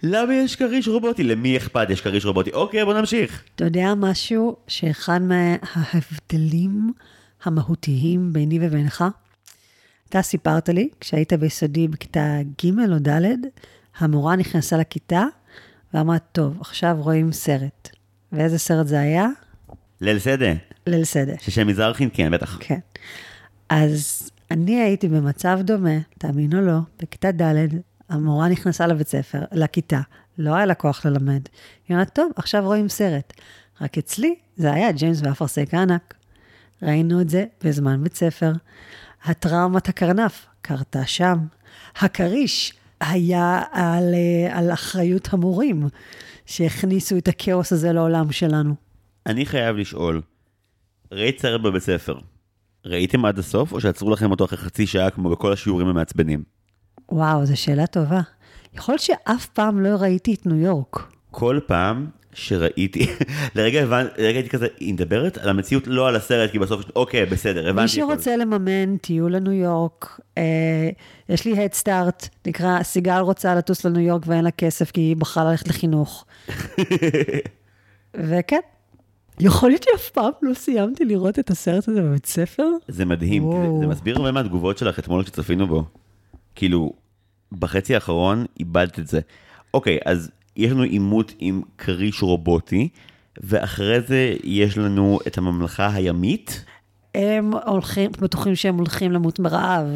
למה יש כריש רובוטי? למי אכפת יש כריש רובוטי? אוקיי, בוא נמשיך. אתה יודע משהו שאחד מההבדלים המהותיים ביני ובינך? אתה סיפרת לי, כשהיית ביסודי בכיתה ג' או ד', המורה נכנסה לכיתה ואמרת, טוב, עכשיו רואים סרט. ואיזה סרט זה היה? ליל סדה. ליל סדה. ששם מזרחין, כן, בטח. כן. אז אני הייתי במצב דומה, תאמין או לא, בכיתה ד', המורה נכנסה לבית ספר, לכיתה, לא היה לה כוח ללמד. היא אומרת, טוב, עכשיו רואים סרט. רק אצלי זה היה ג'יימס ואפרסק הענק. ראינו את זה בזמן בית ספר. הטראומת הקרנף קרתה שם. הכריש היה על, אה, על אחריות המורים, שהכניסו את הכאוס הזה לעולם שלנו. אני חייב לשאול, ראית סרט בבית ספר, ראיתם עד הסוף, או שעצרו לכם אותו אחרי חצי שעה כמו בכל השיעורים המעצבנים? וואו, זו שאלה טובה. יכול להיות שאף פעם לא ראיתי את ניו יורק. כל פעם שראיתי, <laughs> לרגע הבנתי, לרגע הייתי כזה, היא מדברת על המציאות, לא על הסרט, כי בסוף, אוקיי, בסדר, הבנתי. מי שרוצה לממן טיול לניו יורק, אה, יש לי Head Start, נקרא, סיגל רוצה לטוס לניו יורק ואין לה כסף, כי היא בחרה ללכת לחינוך. <laughs> וכן, יכול להיות שאף פעם לא סיימתי לראות את הסרט הזה בבית ספר? זה מדהים, זה, זה מסביר הרבה מהתגובות שלך אתמול כשצפינו בו. כאילו, בחצי האחרון איבדת את זה. אוקיי, אז יש לנו עימות עם כריש רובוטי, ואחרי זה יש לנו את הממלכה הימית. הם הולכים, בטוחים שהם הולכים למות מרעב,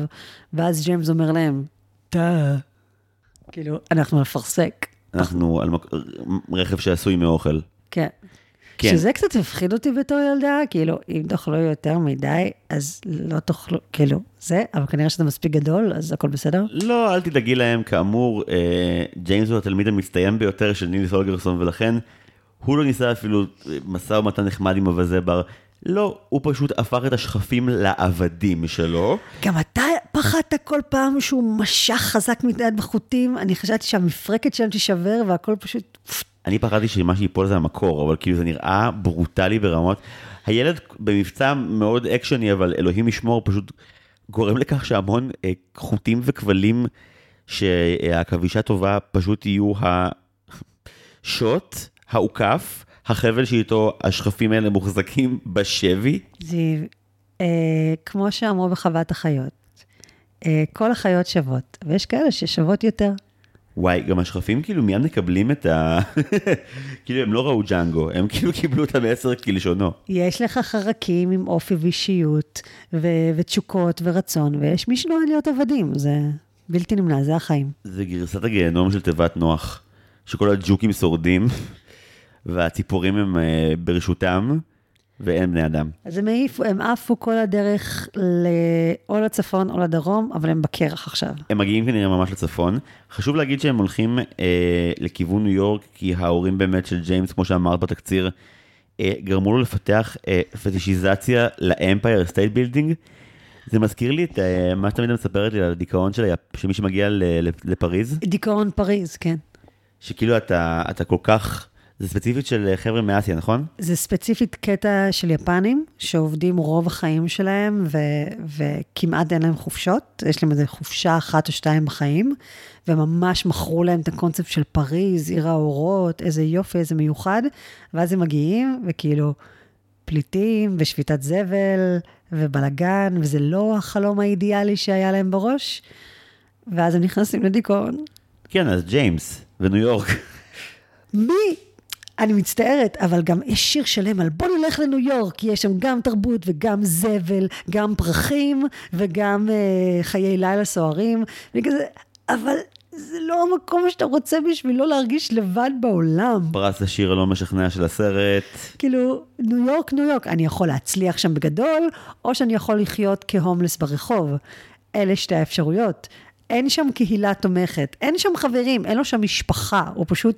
ואז ג'יימס אומר להם, דה, כאילו, אנחנו נפרסק. אנחנו על מק... רכב שעשוי מאוכל. כן. כן. שזה קצת הפחיד אותי בתור ילדה, כאילו, אם תאכלו יותר מדי, אז לא תאכלו, כאילו, זה, אבל כנראה שזה מספיק גדול, אז הכל בסדר. לא, אל תדאגי להם, כאמור, אה, ג'יימס הוא התלמיד המצטיין ביותר של ניליס אולגרסון, ולכן הוא לא ניסה אפילו משא ומתן נחמד עם אווזי בר. לא, הוא פשוט הפך את השכפים לעבדים שלו. גם אתה פחדת כל פעם שהוא משך חזק מדי בחוטים, אני חשבתי שהמפרקת שלהם תישבר והכל פשוט... אני פחדתי שמה שיפול זה המקור, אבל כאילו זה נראה ברוטלי ברמות. הילד במבצע מאוד אקשני, אבל אלוהים ישמור, פשוט גורם לכך שהמון אה, חוטים וכבלים שהעכבישה טובה פשוט יהיו השוט, העוקף, החבל שאיתו השכפים האלה מוחזקים בשבי. זיו, אה, כמו שאמרו בחוות החיות, אה, כל החיות שוות, ויש כאלה ששוות יותר. וואי, גם השכפים כאילו מיד מקבלים את ה... <laughs> כאילו הם לא ראו ג'אנגו, הם כאילו קיבלו את המסר כלשונו. יש לך חרקים עם אופי ואישיות, ו- ותשוקות ורצון, ויש מי שנועד להיות עבדים, זה בלתי נמנע, זה החיים. זה גרסת הגיהנום של תיבת נוח, שכל הג'וקים שורדים, <laughs> והציפורים הם uh, ברשותם, ואין בני אדם. אז הם העיפו, הם עפו כל הדרך ל... או לצפון או לדרום, אבל הם בקרח עכשיו. הם מגיעים כנראה ממש לצפון. חשוב להגיד שהם הולכים אה, לכיוון ניו יורק, כי ההורים באמת של ג'יימס, כמו שאמרת בתקציר, אה, גרמו לו לפתח אה, פטישיזציה לאמפייר סטייט בילדינג. זה מזכיר לי את אה, מה שתמיד מספרת לי על הדיכאון של, של מי שמגיע ל, לפריז. דיכאון פריז, כן. שכאילו אתה, אתה כל כך... זה ספציפית של חבר'ה מאסיה, נכון? זה ספציפית קטע של יפנים, שעובדים רוב החיים שלהם, ו- וכמעט אין להם חופשות. יש להם איזה חופשה אחת או שתיים בחיים, וממש מכרו להם את הקונספט של פריז, עיר האורות, איזה יופי, איזה מיוחד, ואז הם מגיעים, וכאילו, פליטים, ושביתת זבל, ובלאגן, וזה לא החלום האידיאלי שהיה להם בראש, ואז הם נכנסים לדיכאון. כן, אז ג'יימס, וניו יורק. מי אני מצטערת, אבל גם יש שיר שלם על בוא נלך לניו יורק, כי יש שם גם תרבות וגם זבל, גם פרחים וגם אה, חיי לילה סוערים. וכזה, אבל זה לא המקום שאתה רוצה בשביל לא להרגיש לבד בעולם. פרס השיר הלא משכנע של הסרט. כאילו, ניו יורק, ניו יורק, אני יכול להצליח שם בגדול, או שאני יכול לחיות כהומלס ברחוב. אלה שתי האפשרויות. אין שם קהילה תומכת, אין שם חברים, אין לו שם משפחה, הוא פשוט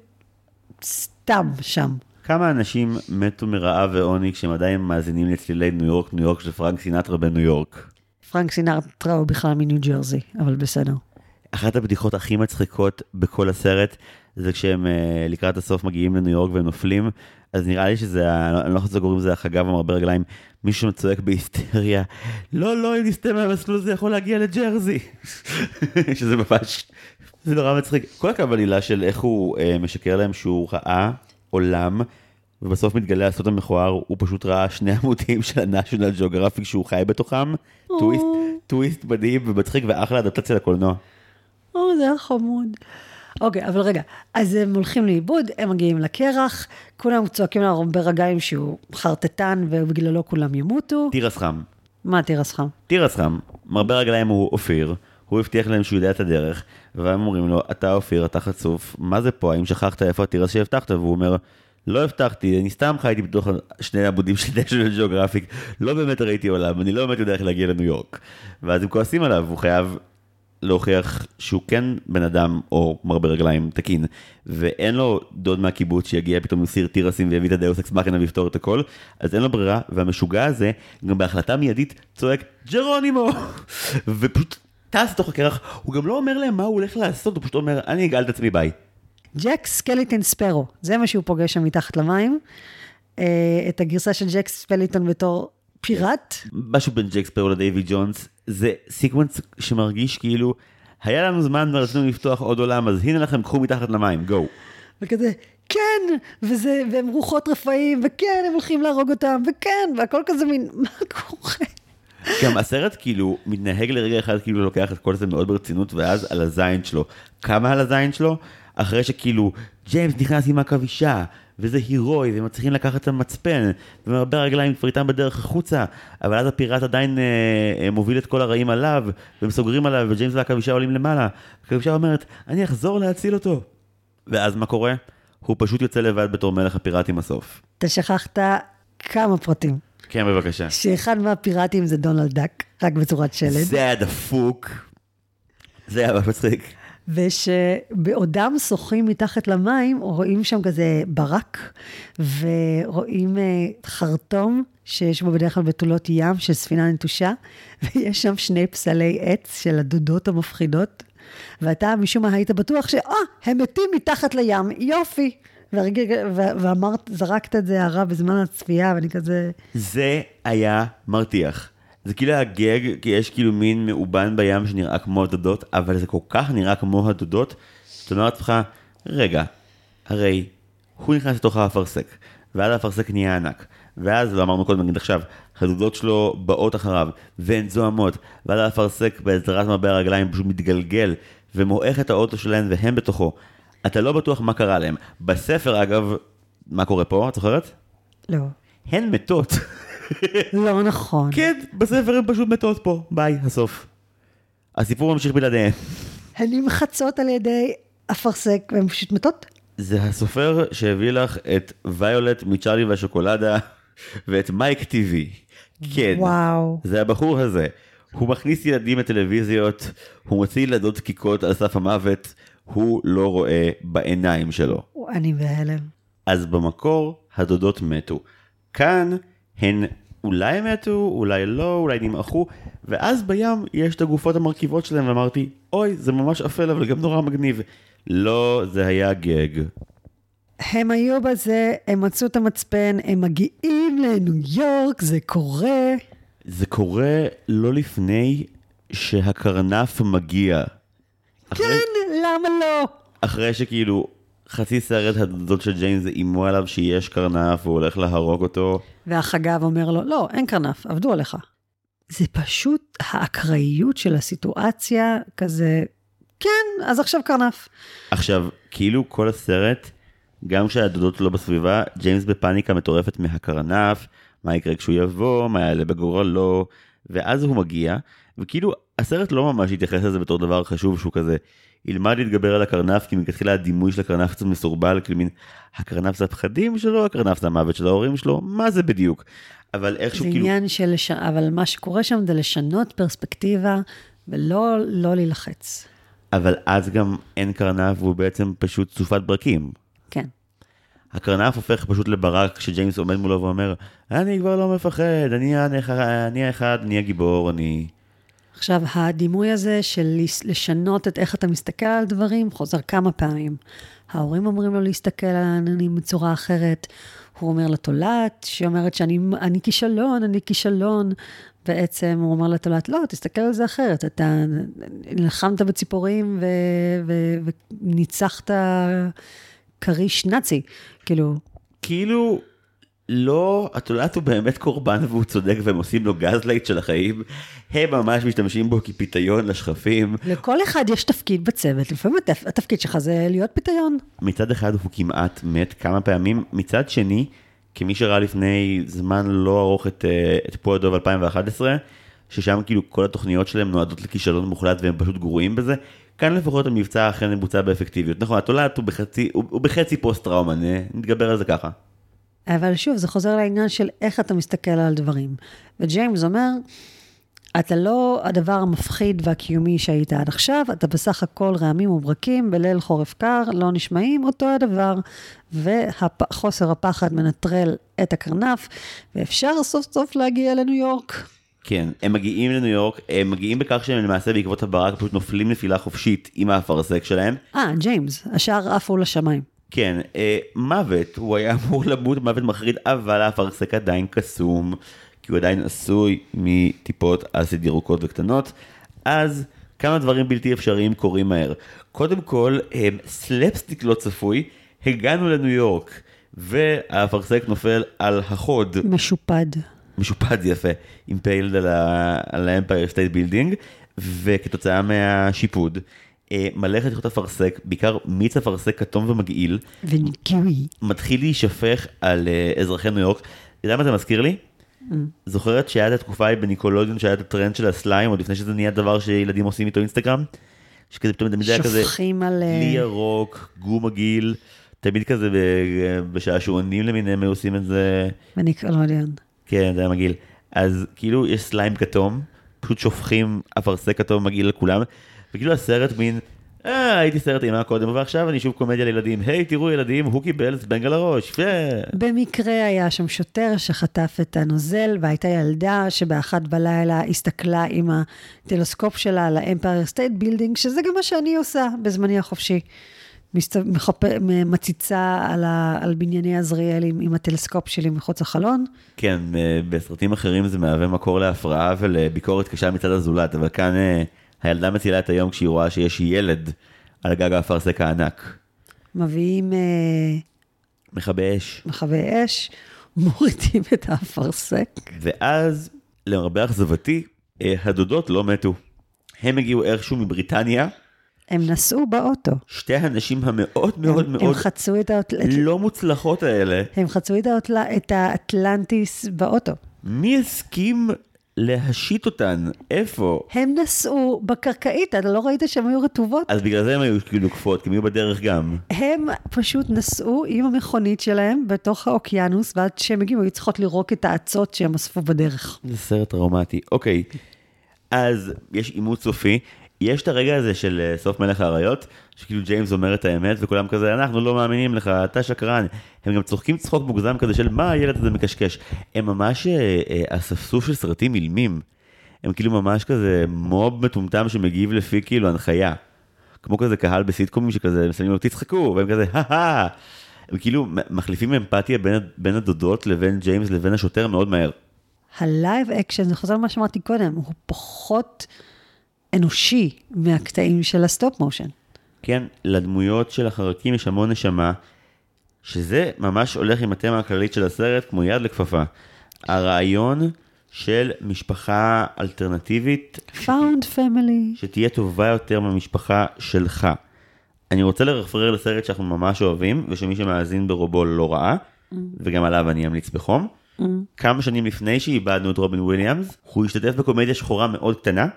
סתם שם. כמה אנשים מתו מרעב ועוני כשהם עדיין מאזינים לצלילי ניו יורק, ניו יורק של פרנק סינטרה בניו יורק? פרנק סינטרה הוא בכלל מניו ג'רזי, אבל בסדר. אחת הבדיחות הכי מצחיקות בכל הסרט, זה כשהם אה, לקראת הסוף מגיעים לניו יורק והם נופלים, אז נראה לי שזה, אני לא חושב שקוראים לזה החגב המרבה רגליים, מישהו צועק בהיסטריה, לא, לא, אם נסטה מהמסלול זה יכול להגיע לג'רזי. <laughs> שזה ממש, זה נורא מצחיק. כל הקבלילה של איך הוא אה, משקר להם שהוא ראה עולם, ובסוף מתגלה הסוד המכוער, הוא פשוט ראה שני <laughs> עמודים של ה-National Geographic שהוא חי בתוכם, טוויסט, טוויסט מדהים ומצחיק ואחלה אדפטציה לקולנוע. או, זה היה חמוד. אוקיי, אבל רגע, אז הם הולכים לאיבוד, הם מגיעים לקרח, כולם צועקים לו ברגליים שהוא חרטטן ובגללו כולם ימותו. תירס חם. מה תירס חם? תירס חם, מרבה רגליים הוא אופיר, הוא הבטיח להם שהוא יודע את הדרך, והם אומרים לו, אתה אופיר, אתה חצוף, מה זה פה, האם שכחת איפה התירס שהבטחת? והוא אומר, לא הבטחתי, אני סתם חייתי בתוך שני עמודים של <laughs> National Geographic, לא באמת ראיתי עולם, אני לא באמת יודע איך להגיע לניו יורק. ואז הם כועסים עליו, הוא חייב להוכיח שהוא כן בן אדם או מרבה רגליים תקין, ואין לו דוד מהקיבוץ שיגיע פתאום עם סיר תירסים ויביא את הדאוס אקס מכינה ויפתור את הכל, אז אין לו ברירה, והמשוגע הזה גם בהחלטה מיידית צועק ג'רונימו, <laughs> ופשוט טס לתוך הקרח, הוא גם לא אומר להם מה הוא הולך לעשות, הוא פשוט אומר, אני אגאל את עצמי ביי. ג'ק סקלינגטון ספרו, זה מה שהוא פוגש שם מתחת למים. אה, את הגרסה של ג'ק סקלינגטון בתור פיראט. משהו בין ג'ק ספרו לדייווי ג'ונס, זה sequence שמרגיש כאילו, היה לנו זמן ורצינו לפתוח עוד עולם, אז הנה לכם, קחו מתחת למים, go. וכזה, כן, וזה, והם רוחות רפאים, וכן, הם הולכים להרוג אותם, וכן, והכל כזה מין, מה קורה? גם הסרט כאילו מתנהג לרגע אחד כאילו לוקח את כל זה מאוד ברצינות ואז על הזין שלו. כמה על הזין שלו? אחרי שכאילו ג'יימס נכנס עם עכבישה וזה הירואי והם מצליחים לקחת את המצפן ומרבה רגליים כבר איתם בדרך החוצה אבל אז הפיראט עדיין אה, אה, מוביל את כל הרעים עליו והם סוגרים עליו וג'יימס והעכבישה עולים למעלה. העכבישה אומרת אני אחזור להציל אותו. ואז מה קורה? הוא פשוט יוצא לבד בתור מלך הפיראטים הסוף. אתה שכחת כמה פרטים. כן, בבקשה. שאחד מהפיראטים זה דונלד דאק, רק בצורת שלד. זה היה דפוק. זה היה מצחיק. ושבעודם שוחים מתחת למים, רואים שם כזה ברק, ורואים אה, חרטום שיש בו בדרך כלל בתולות ים של ספינה נטושה, <laughs> ויש שם שני פסלי עץ של הדודות המפחידות, ואתה משום מה היית בטוח שאה, הם מתים מתחת לים, יופי. ואמרת, זרקת את זה הערה בזמן הצפייה, ואני כזה... זה היה מרתיח. זה כאילו היה גג, כי יש כאילו מין מאובן בים שנראה כמו הדודות, אבל זה כל כך נראה כמו הדודות, שאתה אומר לעצמך, רגע, הרי הוא נכנס לתוך האפרסק, ואז האפרסק נהיה ענק, ואז, לא אמרנו קודם, נגיד עכשיו, הדודות שלו באות אחריו, והן זוהמות, ואז האפרסק בעזרת מבע הרגליים פשוט מתגלגל, ומועך את האוטו שלהן והם בתוכו. אתה לא בטוח מה קרה להם. בספר, אגב, מה קורה פה, את זוכרת? לא. הן מתות. לא נכון. כן, בספר הן פשוט מתות פה. ביי, הסוף. הסיפור ממשיך בלעדיהן. הן נמחצות על ידי אפרסק והן פשוט מתות? זה הסופר שהביא לך את ויולט מצ'ארלי והשוקולדה ואת מייק טיווי. כן. וואו. זה הבחור הזה. הוא מכניס ילדים לטלוויזיות, הוא מוציא ילדות דקיקות על סף המוות, הוא לא רואה בעיניים שלו. אני בהלם. אז במקור הדודות מתו. כאן הן אולי מתו, אולי לא, אולי נמעכו, ואז בים יש את הגופות המרכיבות שלהם, ואמרתי, אוי, זה ממש אפל, אבל גם נורא מגניב. לא, זה היה גג. הם היו בזה, הם מצאו את המצפן, הם מגיעים לניו יורק, זה קורה. זה קורה לא לפני שהקרנף מגיע. אחרי... למה לא? אחרי שכאילו חצי סרט הדודות של ג'יימס איימו עליו שיש קרנף והוא הולך להרוג אותו. והחגב אומר לו, לא, אין קרנף, עבדו עליך. זה פשוט האקראיות של הסיטואציה, כזה, כן, אז עכשיו קרנף. עכשיו, כאילו כל הסרט, גם כשהדודות לא בסביבה, ג'יימס בפאניקה מטורפת מהקרנף, מה יקרה כשהוא יבוא, מה יעלה בגורלו, ואז הוא מגיע, וכאילו הסרט לא ממש התייחס לזה בתור דבר חשוב שהוא כזה ילמד להתגבר על הקרנף כי מלכתחילה הדימוי של הקרנף קצת מסורבל כאילו מין הקרנף זה הפחדים שלו הקרנף זה המוות של ההורים שלו מה זה בדיוק. אבל איכשהו זה כאילו... עניין של, לש... אבל מה שקורה שם זה לשנות פרספקטיבה ולא לא להילחץ. אבל אז גם אין קרנף והוא בעצם פשוט סופת ברקים. כן. הקרנף הופך פשוט לברק כשג'יימס עומד מולו ואומר, אני כבר לא מפחד, אני האחד, אני הגיבור, אני... עכשיו, הדימוי הזה של לשנות את איך אתה מסתכל על דברים חוזר כמה פעמים. ההורים אומרים לו להסתכל על העננים בצורה אחרת. הוא אומר לתולעת, שהיא אומרת שאני אני כישלון, אני כישלון. בעצם הוא אומר לתולעת, לא, תסתכל על זה אחרת. אתה נלחמת בציפורים ו, ו, וניצחת כריש נאצי. כאילו, כאילו, לא, התולעת הוא באמת קורבן והוא צודק והם עושים לו gaslight של החיים. הם ממש משתמשים בו כפיתיון לשחפים. לכל אחד יש תפקיד בצוות, לפעמים התפ... התפקיד שלך זה להיות פיתיון. מצד אחד הוא כמעט מת כמה פעמים, מצד שני, כמי שראה לפני זמן לא ארוך את, אה, את פו הדוב 2011, ששם כאילו כל התוכניות שלהם נועדות לכישלון מוחלט והם פשוט גרועים בזה, כאן לפחות המבצע אכן מבוצע באפקטיביות. נכון, התולעת הוא בחצי, הוא, הוא בחצי פוסט טראומה, נ- נתגבר על זה ככה. אבל שוב, זה חוזר לעניין של איך אתה מסתכל על דברים. וג'יימס אומר, אתה לא הדבר המפחיד והקיומי שהיית עד עכשיו, אתה בסך הכל רעמים וברקים בליל חורף קר, לא נשמעים, אותו הדבר. וחוסר הפחד מנטרל את הקרנף, ואפשר סוף סוף להגיע לניו יורק. כן, הם מגיעים לניו יורק, הם מגיעים בכך שהם למעשה בעקבות הברק פשוט נופלים נפילה חופשית עם האפרסק שלהם. אה, ג'יימס, השאר עפו לשמיים. כן, אה, מוות, הוא היה אמור למות מוות מחריד, אבל האפרסק עדיין קסום, כי הוא עדיין עשוי מטיפות acid ירוקות וקטנות, אז כמה דברים בלתי אפשריים קורים מהר. קודם כל, אה, סלפסטיק לא צפוי, הגענו לניו יורק, והאפרסק נופל על החוד. משופד. משופד יפה, על ה- על האמפייר סטייט בילדינג, וכתוצאה מהשיפוד, מלא חתיכות אפרסק, בעיקר מיץ אפרסק כתום ומגעיל, וניקיוי. מתחיל להישפך על אה, אזרחי ניו יורק. אתה יודע מה זה מזכיר לי? זוכרת שהיה את התקופה ההיא בניקלודיאון שהיה את הטרנד של הסליים, עוד לפני שזה נהיה דבר שילדים עושים איתו אינסטגרם? שכזה פתאום תמיד היה כזה, שופכים על... אה, כלי ירוק, goo מגעיל, תמיד כזה בשעשועונים למיניהם היו עושים את זה. בניקלודיאון. כן, זה היה מגעיל. אז כאילו יש סליים כתום, פשוט שופכים אפרסק כתום מגעיל לכולם, וכאילו הסרט מין, אה, הייתי סרט אימה קודם, ועכשיו אני שוב קומדיה לילדים, היי, תראו ילדים, הוא קיבל זבנג על הראש, ו... במקרה היה שם שוטר שחטף את הנוזל, והייתה ילדה שבאחת בלילה הסתכלה עם הטלסקופ שלה על האמפייר סטייט בילדינג, שזה גם מה שאני עושה בזמני החופשי. מסת... מחפ... מציצה על, ה... על בנייני עזריאל עם, עם הטלסקופ שלי מחוץ לחלון. כן, אה, בסרטים אחרים זה מהווה מקור להפרעה ולביקורת קשה מצד הזולת, אבל כאן אה, הילדה מצילה את היום כשהיא רואה שיש ילד על גג האפרסק הענק. מביאים אה, מכבי אש. מכבי אש, מורידים את האפרסק. ואז, למרבה אכזבתי, אה, הדודות לא מתו. הם הגיעו איכשהו מבריטניה, הם נסעו באוטו. שתי הנשים המאוד מאוד הם, מאוד הם חצו את, האוט... את... לא מוצלחות האלה, הם חצו את, האוטל... את האטלנטיס באוטו. מי הסכים להשית אותן? איפה? הם נסעו בקרקעית, אתה לא ראית שהן היו רטובות? אז בגלל זה הם היו כאילו נוקפות, כי הם היו בדרך גם. הם פשוט נסעו עם המכונית שלהם בתוך האוקיינוס, ועד שהם הגיעו, היו צריכות לירוק את האצות שהם אספו בדרך. זה סרט טראומטי. אוקיי, אז יש עימות סופי. יש את הרגע הזה של אה, סוף מלך האריות, שכאילו ג'יימס אומר את האמת, וכולם כזה, אנחנו לא מאמינים לך, אתה שקרן. הם גם צוחקים צחוק מוגזם כזה של מה הילד הזה מקשקש. הם ממש אה, אה, אספסוף של סרטים אילמים. הם כאילו ממש כזה מוב מטומטם שמגיב לפי כאילו הנחיה. כמו כזה קהל בסיטקומים שכזה מסיימים לו תצחקו, והם כזה הא הם כאילו מחליפים אמפתיה בין, בין הדודות לבין ג'יימס לבין השוטר מאוד מהר. ה live action, זה חוזר למה שאמרתי קודם, הוא פחות אנושי מהקטעים של ה stop motion. כן, לדמויות של החרקים יש המון נשמה, שזה ממש הולך עם התמה הכללית של הסרט כמו יד לכפפה. הרעיון של משפחה אלטרנטיבית, found family. שתהיה טובה יותר מהמשפחה שלך. אני רוצה לרפרר לסרט שאנחנו ממש אוהבים, ושמי שמאזין ברובו לא ראה, וגם עליו אני אמליץ בחום. כמה שנים לפני שאיבדנו את רובין וויליאמס, הוא השתתף בקומדיה שחורה מאוד קטנה,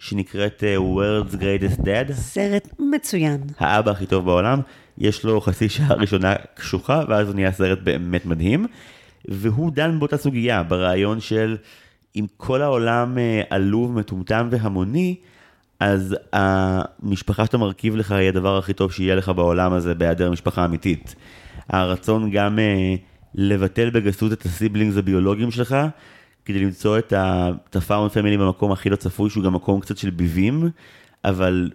שנקראת אה, World's Greatest Dad. סרט מצוין. האבא הכי טוב בעולם, יש לו חצי שעה ראשונה קשוחה, ואז הוא נהיה סרט באמת מדהים. והוא דן באותה סוגיה, ברעיון של אם כל העולם אה, עלוב, מטומטם והמוני, אז המשפחה שאתה מרכיב לך היא הדבר הכי טוב שיהיה לך בעולם הזה בהיעדר משפחה אמיתית. הרצון גם uh, לבטל בגסות את ה siblings הביולוגיים שלך, כדי למצוא את ה-found family במקום הכי לא צפוי, שהוא גם מקום קצת של ביבים, אבל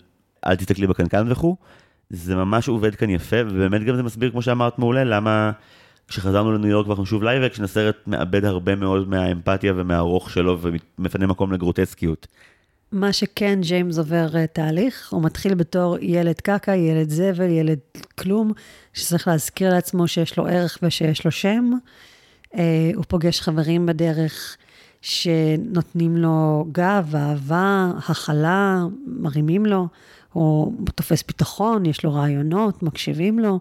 אל תסתכלי בקנקן וכו'. זה ממש עובד כאן יפה, ובאמת גם זה מסביר, כמו שאמרת מעולה, למה כשחזרנו לניו יורק ואנחנו שוב live action, הסרט מאבד הרבה מאוד מהאמפתיה ומהרוך שלו ומפנה מקום לגרוטסקיות. מה שכן, ג'יימס עובר uh, תהליך, הוא מתחיל בתור ילד קקע, ילד זבל, ילד כלום, שצריך להזכיר לעצמו שיש לו ערך ושיש לו שם. Uh, הוא פוגש חברים בדרך שנותנים לו גב, אהבה, הכלה, מרימים לו. הוא תופס ביטחון, יש לו רעיונות, מקשיבים לו,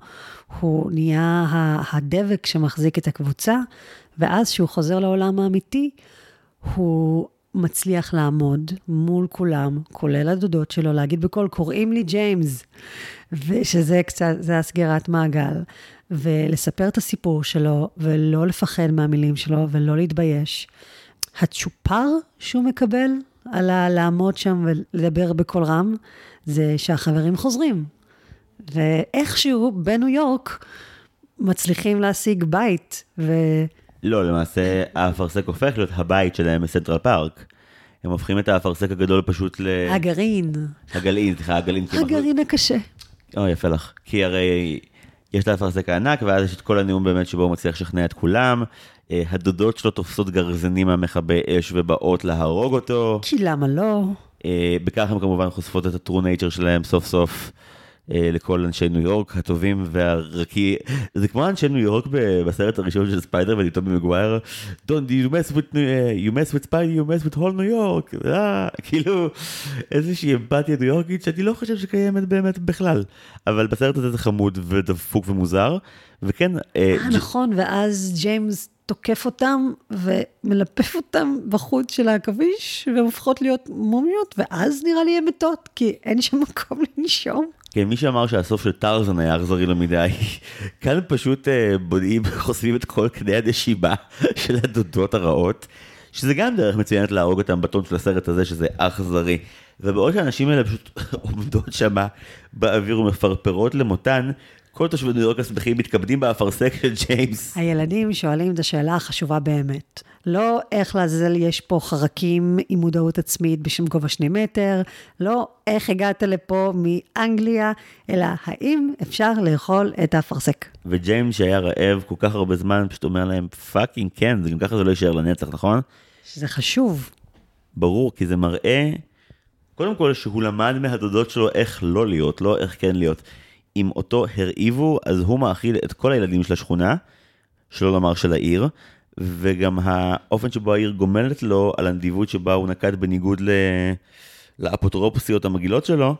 הוא נהיה הדבק שמחזיק את הקבוצה, ואז כשהוא חוזר לעולם האמיתי, הוא מצליח לעמוד מול כולם, כולל הדודות שלו, להגיד בקול, קוראים לי ג'יימס, ושזה קצת, זה הסגירת מעגל, ולספר את הסיפור שלו, ולא לפחד מהמילים שלו, ולא להתבייש. הצ'ופר שהוא מקבל על לעמוד שם ולדבר בקול רם, זה שהחברים חוזרים. ואיכשהו בניו יורק מצליחים להשיג בית. ו... לא, למעשה האפרסק הופך להיות הבית שלהם בסנטרל פארק. הם הופכים את האפרסק הגדול פשוט ל... הגרעין. הגלעין, סליחה, הגלעין. הגרעין הקשה. אוי, יפה לך. כי הרי יש את האפרסק הענק, ואז יש את כל הנאום באמת שבו הוא מצליח לשכנע את כולם. אה, הדודות שלו תופסות גרזנים מהמכבי אש ובאות להרוג אותו. כי למה לא? אה, בכך הם כמובן חושפות את ה-true nature שלהם סוף סוף. אה, לכל אנשי ניו יורק הטובים והרקי זה כמו אנשי ניו יורק בסרט הראשון של ספיידרמן וטובי מגווייר Don't you mess with you mess with spider you mess with whole New York כאילו איזושהי אמפתיה ניו יורקית שאני לא חושב שקיימת באמת בכלל אבל בסרט הזה זה חמוד ודפוק ומוזר וכן נכון ואז ג'יימס תוקף אותם ומלפף אותם בחוץ של העכביש, והן הופכות להיות מומיות, ואז נראה לי הן מתות, כי אין שם מקום לנשום. כן, מי שאמר שהסוף של טרזן היה אכזרי לו מדי, <laughs> כאן פשוט uh, בודעים, <laughs> חושפים את כל קנה הנשימה <laughs> של הדודות הרעות, שזה גם דרך מצוינת להרוג אותם בטון של הסרט הזה, שזה אכזרי. ובעוד שהנשים האלה פשוט עומדות שמה באוויר ומפרפרות למותן, כל תושבי ניו יורק השמחים מתכבדים באפרסק של ג'יימס. הילדים שואלים את השאלה החשובה באמת. לא איך לעזאזל יש פה חרקים עם מודעות עצמית בשם גובה שני מטר, לא איך הגעת לפה מאנגליה, אלא האם אפשר לאכול את האפרסק. וג'יימס שהיה רעב כל כך הרבה זמן, פשוט אומר להם fucking כן, זה גם ככה זה לא יישאר לנצח, נכון? שזה חשוב. ברור, כי זה מראה, קודם כל שהוא למד מהדודות שלו איך לא להיות, לא איך כן להיות. אם אותו הרעיבו, אז הוא מאכיל את כל הילדים של השכונה, שלא לומר של העיר, וגם האופן שבו העיר גומלת לו על הנדיבות שבה הוא נקט בניגוד ל... לאפוטרופוסיות המגעילות שלו,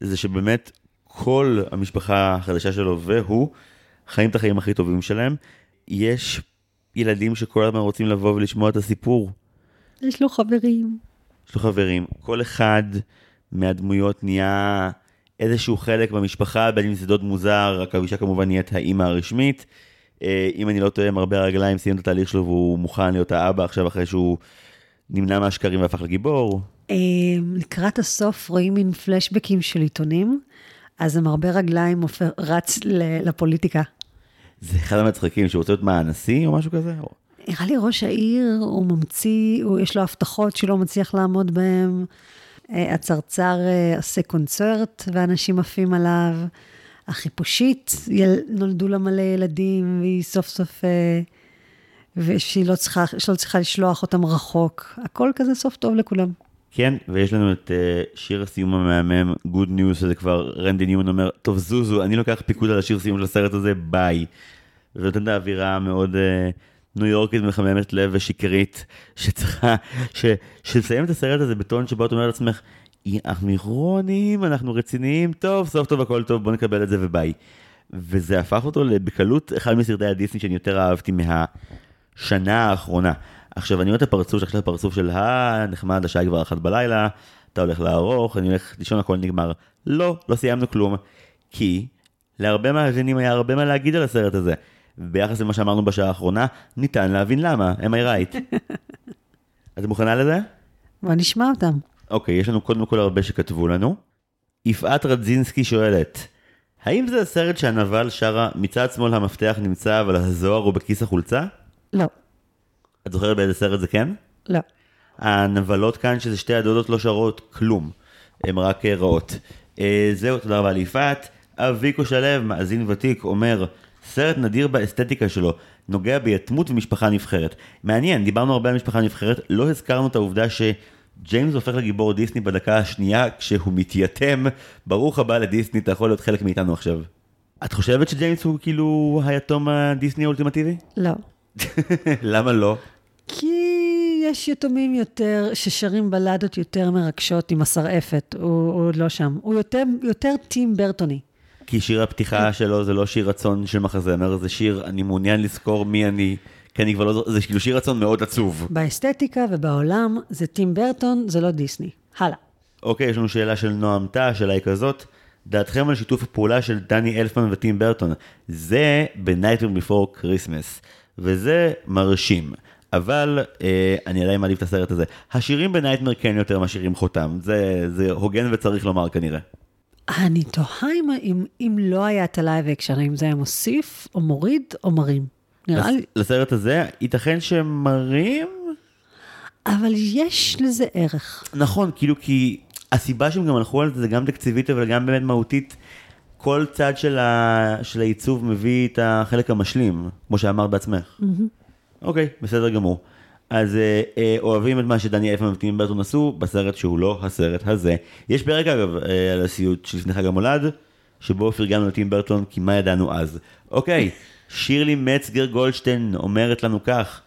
זה שבאמת כל המשפחה החדשה שלו והוא חיים את החיים הכי טובים שלהם. יש ילדים שכל הזמן רוצים לבוא ולשמוע את הסיפור. יש לו חברים. יש לו חברים. כל אחד מהדמויות נהיה איזשהו חלק במשפחה, בין אם זה דוד מוזר, רק כמובן נהיית האימא הרשמית. אה, אם אני לא טועה, מרבה הרגליים סיים את התהליך שלו והוא מוכן להיות האבא עכשיו אחרי שהוא נמנע מהשקרים והפך לגיבור. אה, לקראת הסוף רואים מין פלשבקים של עיתונים, אז המרבה רגליים רץ לפוליטיקה. זה אחד המצחיקים, שהוא רוצה להיות מה, הנשיא או משהו כזה? נראה לי ראש העיר, הוא ממציא, הוא, יש לו הבטחות שלא מצליח לעמוד בהן. אה, הצרצר אה, עושה קונצרט ואנשים עפים עליו. החיפושית. נולדו לה מלא ילדים, והיא סוף סוף... אה, ושהיא לא צריכה, שלא צריכה לשלוח אותם רחוק. הכל כזה סוף טוב לכולם. כן, ויש לנו את uh, שיר הסיום המהמם, Good News, שזה כבר רנדי ניון אומר, טוב זוזו, אני לוקח פיקוד על השיר סיום של הסרט הזה, ביי. ונותן את האווירה מאוד... Uh, ניו יורקית מחממת לב ושקרית, שצריכה, ש, שלסיים את הסרט הזה בטון שבו את אומרת לעצמך, אנחנו אירונים, אנחנו רציניים, טוב, סוף טוב, הכל טוב, בוא נקבל את זה וביי. וזה הפך אותו בקלות אחד מסרטי הדיסני שאני יותר אהבתי מהשנה האחרונה. עכשיו, אני רואה את הפרצוף, את הפרצוף של הנחמד, השעה כבר אחת בלילה, אתה הולך לערוך, אני הולך לישון, הכל נגמר. לא, לא סיימנו כלום. כי להרבה מאזינים היה הרבה מה להגיד על הסרט הזה. ביחס למה שאמרנו בשעה האחרונה, ניתן להבין למה, am I right. <laughs> את מוכנה לזה? בוא נשמע אותם. אוקיי, יש לנו קודם כל הרבה שכתבו לנו. יפעת רדזינסקי שואלת, האם זה הסרט שהנבל שרה מצד שמאל המפתח נמצא אבל הזוהר הוא בכיס החולצה? לא, את זוכרת באיזה סרט זה כן? לא. הנבלות כאן, שזה שתי הדודות לא שרות כלום, הן רק אה, רעות. אה, זהו, תודה רבה ליפעת. אביקו שלו, מאזין ותיק, אומר, סרט נדיר באסתטיקה שלו, נוגע ביתמות ומשפחה נבחרת. מעניין, דיברנו הרבה על משפחה נבחרת, לא הזכרנו את העובדה שג'יימס הופך לגיבור דיסני בדקה השנייה כשהוא מתייתם. ברוך הבא לדיסני, אתה יכול להיות חלק מאיתנו עכשיו. את חושבת שג'יימס הוא כאילו היתום הדיסני האולטימטיבי? לא. <laughs> למה לא? כי יש יתומים יותר, ששרים בלדות יותר מרגשות עם השרעפת, הוא, הוא עוד לא שם. הוא יותר, יותר טים ברטוני. כי שיר הפתיחה שלו זה לא שיר רצון של מחזמר, זה שיר אני מעוניין לזכור מי אני, כי אני כבר לא זוכר, זה כאילו שיר רצון מאוד עצוב. באסתטיקה ובעולם זה טים ברטון, זה לא דיסני. הלאה. אוקיי, יש לנו שאלה של נועם תא, השאלה היא כזאת, דעתכם על שיתוף הפעולה של דני אלפמן וטים ברטון, זה ב-Nightmare Before Christmas, וזה מרשים. אבל אה, אני עדיין מעדיף את הסרט הזה. השירים ב Nightmare כן יותר משאירים חותם, זה, זה הוגן וצריך לומר כנראה. אני תוהה אם, אם, אם לא היה את ה live action, האם זה היה מוסיף, או מוריד, או מרים. נראה לי, לסרט הזה, ייתכן שמרים? אבל יש לזה ערך. נכון, כאילו כי הסיבה שהם גם הלכו על זה, זה גם תקציבית אבל גם באמת מהותית. כל צד של, ה... של העיצוב מביא את החלק המשלים, כמו שאמרת בעצמך. אוקיי, בסדר גמור. אז אה, אה, אוהבים את מה שדני אלפמן וטים ברטון עשו בסרט שהוא לא הסרט הזה. יש פרק אגב אה, על הסיוט שלפני חג המולד, שבו פרגנו לטים ברטון כי מה ידענו אז. אוקיי, שירלי מצגר גולדשטיין אומרת לנו כך,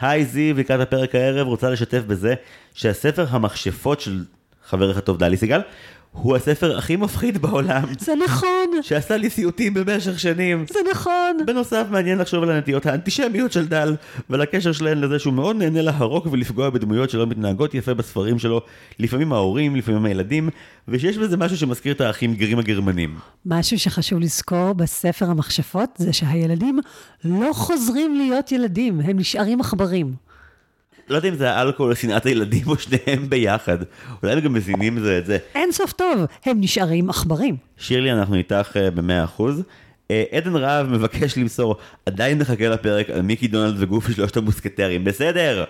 היי זיו, לקראת הפרק הערב רוצה לשתף בזה שהספר המכשפות של חברך הטוב דלי סיגל, הוא הספר הכי מפחיד בעולם, זה נכון, שעשה לי סיוטים במשך שנים. זה נכון. בנוסף, מעניין לחשוב על הנטיות האנטישמיות של דל, ועל הקשר שלהן לזה שהוא מאוד נהנה להרוג ולפגוע בדמויות שלא מתנהגות יפה בספרים שלו, לפעמים ההורים, לפעמים הילדים, ושיש בזה משהו שמזכיר את האחים גרים הגרמנים. משהו שחשוב לזכור בספר המכשפות זה שהילדים לא חוזרים להיות ילדים, הם נשארים עכברים. לא יודע אם זה האלכוהול או שנאת הילדים או שניהם ביחד, אולי הם גם מזינים זה את זה. אין סוף טוב, הם נשארים עכברים. שירלי, אנחנו איתך אה, במאה אחוז. אה, עדן רהב מבקש למסור, עדיין נחכה לפרק על מיקי דונלד וגופי שלושת המוסקטרים, בסדר?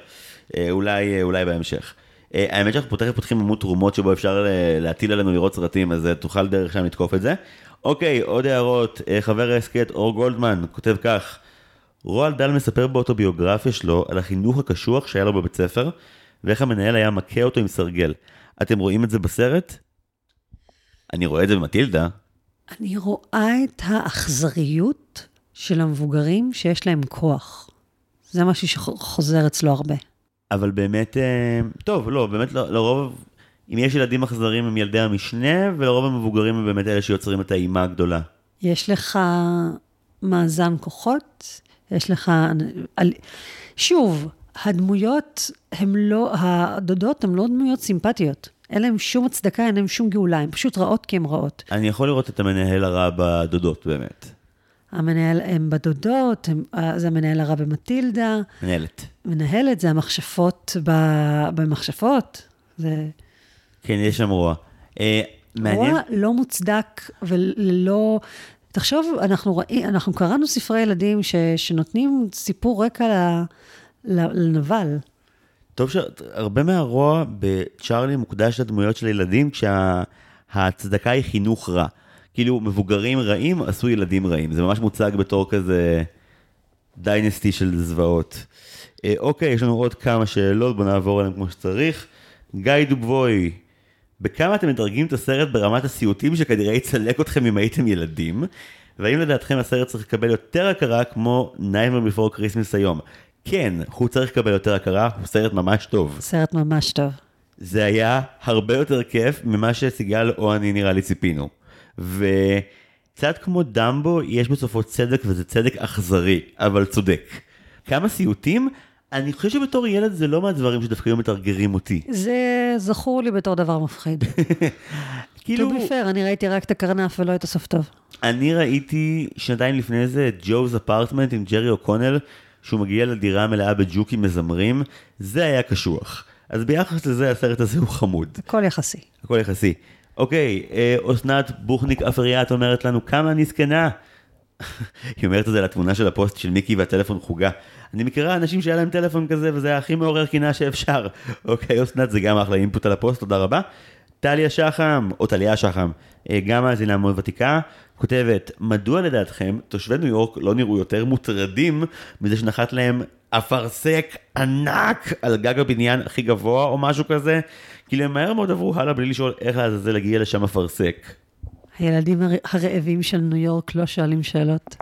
אה, אולי, אולי בהמשך. האמת שאנחנו פותחים, פותחים עמוד תרומות שבו אפשר להטיל עלינו לראות סרטים, אז תוכל דרך שם לתקוף את זה. אוקיי, עוד הערות. חבר ההסכת אור גולדמן כותב כך, רועל דל מספר באוטוביוגרפיה שלו על החינוך הקשוח שהיה לו בבית ספר, ואיך המנהל היה מכה אותו עם סרגל. אתם רואים את זה בסרט? אני רואה את זה במטילדה. אני רואה את האכזריות של המבוגרים שיש להם כוח. זה משהו שחוזר אצלו הרבה. אבל באמת, אה, טוב, לא, באמת לא- לרוב, אם יש ילדים אכזרים הם ילדי המשנה, ולרוב המבוגרים הם באמת אלה שיוצרים את האימה הגדולה. יש לך מאזן כוחות, יש לך... על- שוב, הדמויות הן לא, הדודות הן לא דמויות סימפטיות. אין להן שום הצדקה, אין להן שום גאולה, הן פשוט רעות כי הן רעות. אני יכול לראות את המנהל הרע בדודות באמת. המנהל, הם בדודות, הם, זה המנהל הרע במטילדה, מנהלת. מנהלת זה המכשפות ב, במכשפות. זה כן, יש שם רוע. אה, מעניין. רוע לא מוצדק וללא... תחשוב, אנחנו, ראי, אנחנו קראנו ספרי ילדים ש, שנותנים סיפור רקע ל, ל, לנבל. טוב שהרבה מהרוע בצ'ארלי מוקדש לדמויות של ילדים כשההצדקה היא חינוך רע. כאילו מבוגרים רעים עשו ילדים רעים, זה ממש מוצג בתור כזה דיינסטי של זוועות. אה, אוקיי, יש לנו עוד כמה שאלות, בואו נעבור עליהן כמו שצריך. גיא דובוי, בכמה אתם מדרגים את הסרט ברמת הסיוטים שכנראה יצלק אתכם אם הייתם ילדים? והאם לדעתכם הסרט צריך לקבל יותר הכרה כמו Nightmare Before Christmas היום? כן, הוא צריך לקבל יותר הכרה, הוא סרט ממש טוב. סרט ממש טוב. זה היה הרבה יותר כיף ממה שסיגל או אני נראה לי ציפינו. וקצת כמו דמבו, יש בסופו צדק וזה צדק אכזרי, אבל צודק. כמה סיוטים? אני חושב שבתור ילד זה לא מהדברים שדווקא היו מתרגרים אותי. זה זכור לי בתור דבר מפחיד. <laughs> כאילו, be fair, אני ראיתי רק את הקרנף ולא את הסוף טוב. אני ראיתי שנתיים לפני זה את ג'וז אפרטמנט עם ג'רי אוקונל, שהוא מגיע לדירה מלאה בג'וקים מזמרים, זה היה קשוח. אז ביחס לזה הסרט הזה הוא חמוד. הכל יחסי. הכל יחסי. אוקיי, אה, אסנת בוכניק אפריאט אומרת לנו כמה אני זקנה. היא אומרת את זה לתמונה של הפוסט של מיקי והטלפון חוגה. אני מכירה אנשים שהיה להם טלפון כזה וזה היה הכי מעורר קנאה שאפשר. אוקיי, אסנת זה גם אחלה input על הפוסט, תודה רבה. טליה שחם, או טליה שחם, אה, גם מאזינה מאוד ותיקה, כותבת, מדוע לדעתכם תושבי ניו יורק לא נראו יותר מוטרדים מזה שנחת להם אפרסק ענק על גג הבניין הכי גבוה או משהו כזה? כאילו הם מהר מאוד עברו הלאה בלי לשאול איך לעזאזל הגיע לשם אפרסק. הילדים הר- הרעבים של ניו יורק לא שואלים שאלות.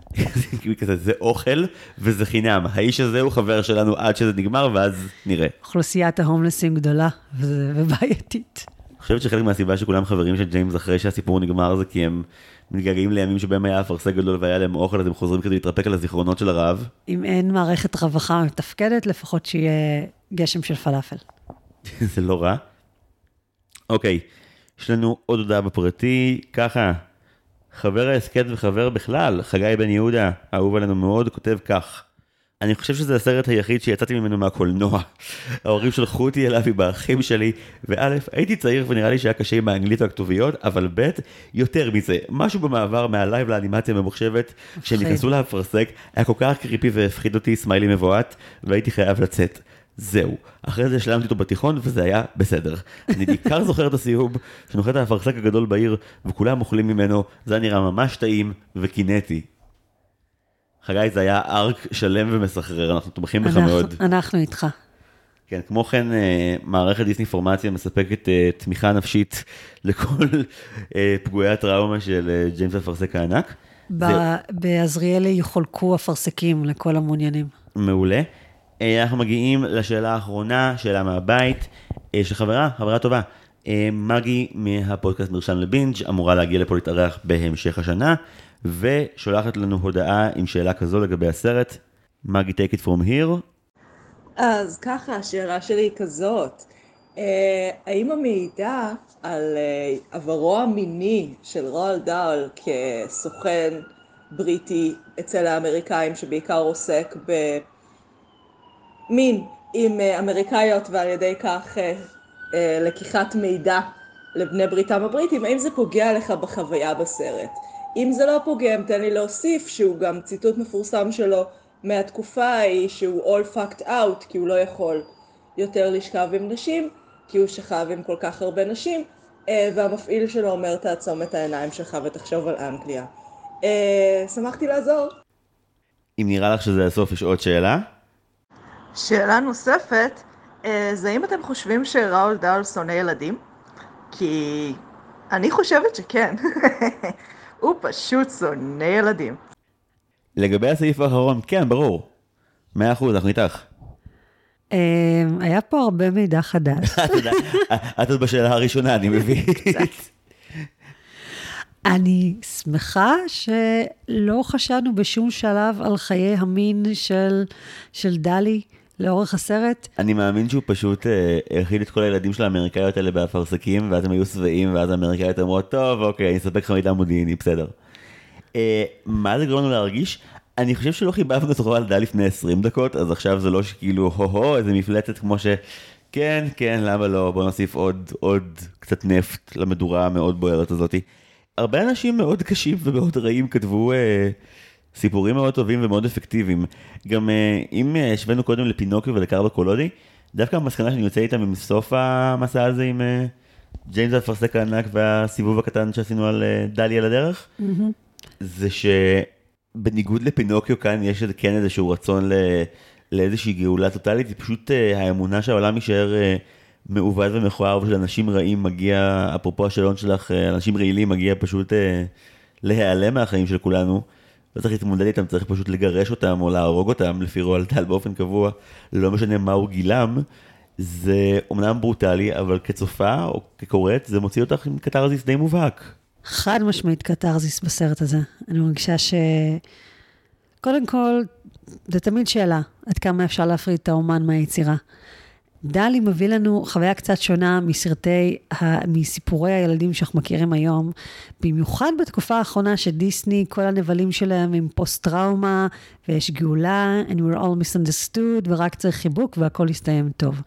כזה, זה אוכל וזה חינם. האיש הזה הוא חבר שלנו עד שזה נגמר ואז נראה. אוכלוסיית ההומלסים גדולה ובעייתית. אני חושבת שחלק מהסיבה שכולם חברים של ג'יימס אחרי שהסיפור נגמר זה כי הם מתגעגעים לימים שבהם היה אפרסק גדול והיה להם אוכל אז הם חוזרים כדי להתרפק על הזיכרונות של הרעב. אם אין מערכת רווחה מתפקדת, לפחות שיהיה גשם של פלאפל. <laughs> זה לא רע. אוקיי, יש לנו עוד הודעה בפרטי, ככה, חבר ההסכת וחבר בכלל, חגי בן יהודה, אהוב עלינו מאוד, כותב כך. אני חושב שזה הסרט היחיד שיצאתי ממנו מהקולנוע. ההורים שלחו אותי אליו עם האחים שלי, וא', הייתי צעיר ונראה לי שהיה קשה עם האנגלית והכתוביות, אבל ב', יותר מזה, משהו במעבר מה live לאנימציה הממוחשבת, שהם מפחיד. נכנסו לאפרסק, היה כל כך creepy והפחיד אותי, smiley מבועת, והייתי חייב לצאת. זהו. אחרי זה השלמתי אותו בתיכון, וזה היה בסדר. אני בעיקר <laughs> זוכר את הסיום, שנוחת האפרסק הגדול בעיר, וכולם אוכלים ממנו, זה היה נראה ממש טעים וקינאתי. חגי, זה היה ארק שלם ומסחרר, אנחנו תומכים בך מאוד. אנחנו איתך. כן, כמו כן, אה, מערכת דיסני פורמציה מספקת אה, תמיכה נפשית <laughs> לכל אה, פגועי הטראומה של ג'יימס אפרסק הענק. בעזריאלי יחולקו אפרסקים לכל המעוניינים. מעולה. אה, אנחנו מגיעים לשאלה האחרונה, שאלה מהבית, אה, של חברה, חברה טובה. אה, מגי מהפודקאסט מרשם לבינג' אמורה להגיע לפה להתארח בהמשך השנה, ושולחת לנו הודעה עם שאלה כזו לגבי הסרט. מגי, take it from here. אז ככה, השאלה שלי היא כזאת, האם המעידה על עברו המיני של רועל דאל כסוכן בריטי אצל האמריקאים שבעיקר עוסק במין עם אה, אמריקאיות ועל ידי כך אה, אה, לקיחת מידע לבני בריתם הבריטים, האם זה פוגע לך בחוויה בסרט? אם זה לא פוגם, תן לי להוסיף שהוא גם ציטוט מפורסם שלו מהתקופה ההיא שהוא all fucked out כי הוא לא יכול יותר לשכב עם נשים כי הוא שכב עם כל כך הרבה נשים והמפעיל שלו אומר תעצום את העיניים שלך ותחשוב על אנגליה. שמחתי לעזור. אם נראה לך שזה הסוף, יש עוד שאלה? שאלה נוספת, אה, זה האם אתם חושבים שראול דאל שונא ילדים? כי אני חושבת שכן. <laughs> הוא פשוט שונא ילדים. לגבי הסעיף האחרון, כן, ברור. מאה אחוז, אנחנו איתך. אה, היה פה הרבה מידע חדש. <laughs> את עוד בשאלה הראשונה, אני מבין. <laughs> אני שמחה שלא חשדנו בשום שלב על חיי המין של, של דלי לאורך הסרט. אני מאמין שהוא פשוט אה, האכיל את כל הילדים של האמריקאיות האלה באפרסקים, ואז הם היו שבעים, ואז האמריקאיות אמרו, טוב, אוקיי, אני אספק לך מידע מודיעיני, בסדר. אה, מה זה גורם לנו להרגיש? אני חושב שלא חיבבנו את רועל דל לפני 20 דקות, אז עכשיו זה לא שכאילו, הו-הו, איזה מפלצת כמו ש... כן, כן, למה לא, בוא נוסיף עוד, עוד קצת נפט למדורה המאוד בוערת הזאתי. הרבה אנשים מאוד קשים ומאוד רעים כתבו אה, סיפורים מאוד טובים ומאוד אפקטיביים. גם אה, אם אה, השווינו קודם לפינוקיו ולקרלו קולודי, דווקא המסקנה שאני יוצא איתה מסוף המסע הזה עם אה, ג'יימס האפרסק הענק והסיבוב הקטן שעשינו על אה, דליה לדרך, זה שבניגוד לפינוקיו כאן יש כן איזשהו רצון ל... לאיזושהי גאולה טוטאלית, זה פשוט האמונה שהעולם יישאר מעוות ומכוער ושל אנשים רעים מגיע, אפרופו השאלון שלך, אנשים רעילים מגיע פשוט להיעלם מהחיים של כולנו. לא צריך להתמודד איתם, צריך פשוט לגרש אותם או להרוג אותם לפי רועל טל באופן קבוע, לא משנה מהו גילם. זה אומנם ברוטלי, אבל כצופה או כקוראת, זה מוציא אותך עם קתרזיס די מובהק. חד משמעית קתרזיס בסרט הזה. אני מרגישה ש... קודם כל, זה תמיד שאלה, עד כמה אפשר להפריד את האומן מהיצירה. דלי מביא לנו חוויה קצת שונה מסרטי, מסיפורי הילדים שאנחנו מכירים היום, במיוחד בתקופה האחרונה שדיסני, כל הנבלים שלהם עם פוסט-טראומה, ויש גאולה, and we're all misunderstood, ורק צריך חיבוק והכל יסתיים טוב.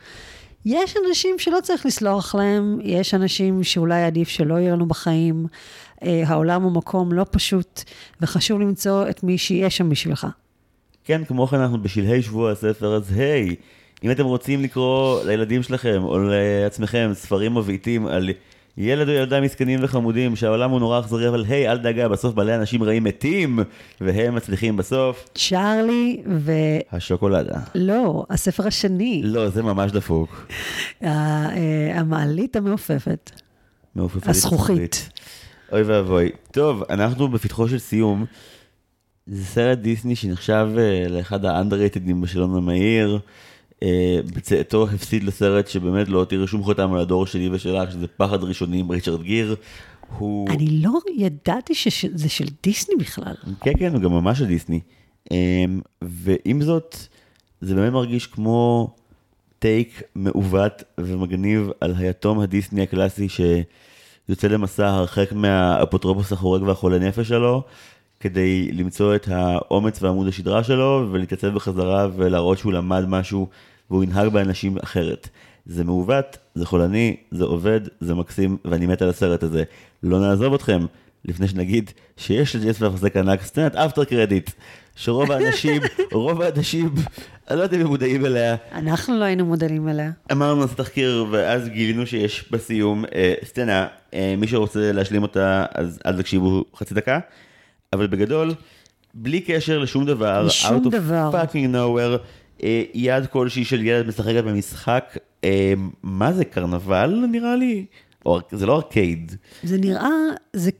יש אנשים שלא צריך לסלוח להם, יש אנשים שאולי עדיף שלא יהיו לנו בחיים. אה, העולם הוא מקום לא פשוט, וחשוב למצוא את מי שיהיה שם בשבילך. כן, כמו כן אנחנו בשלהי שבוע הספר, אז היי. Hey. אם אתם רוצים לקרוא לילדים שלכם או לעצמכם ספרים מבעיטים על ילד או ילדה מסכנים וחמודים שהעולם הוא נורא אכזרי, אבל היי, אל דאגה, בסוף בעלי אנשים רעים מתים, והם מצליחים בסוף. צ'ארלי ו... השוקולדה. לא, הספר השני. לא, זה ממש דפוק. אה, המעלית המעופפת. מעופפת. הזכוכית. אוי ואבוי. טוב, אנחנו בפתחו של סיום. זה סרט דיסני שנחשב אה, לאחד האנדרטדים בשלום המהיר. אה, בצאתו הפסיד לסרט שבאמת לא הותיר שום חותם על הדור שלי ושלך, שזה פחד ראשוני עם ריצ'רד גיר. הוא... אני לא ידעתי שזה של דיסני בכלל. כן, כן, הוא גם ממש של דיסני. אמ, ועם זאת, זה באמת מרגיש כמו טייק מעוות ומגניב על היתום הדיסני הקלאסי שיוצא למסע הרחק מהאפוטרופוס החורג והחולה נפש שלו, כדי למצוא את האומץ ועמוד השדרה שלו ולהתייצב בחזרה ולהראות שהוא למד משהו והוא ינהג באנשים אחרת. זה מעוות, זה חולני, זה עובד, זה מקסים, ואני מת על הסרט הזה. לא נעזוב אתכם, לפני שנגיד שיש לג'ייס והפסק ענק סצנת אפטר קרדיט, שרוב האנשים, <laughs> רוב האנשים, אני לא יודע אם הם מודעים אליה. אנחנו לא היינו מודעים אליה. אמרנו לעשות תחקיר, ואז גילינו שיש בסיום אה, סצנה, אה, מי שרוצה להשלים אותה, אז אל תקשיבו חצי דקה, אבל בגדול, בלי קשר לשום דבר, לשום out of fucking nowhere, אה, יד כלשהי של ילד משחקת במשחק, אה, מה זה, קרנבל נראה לי? או, זה לא ארקייד. זה נראה, זה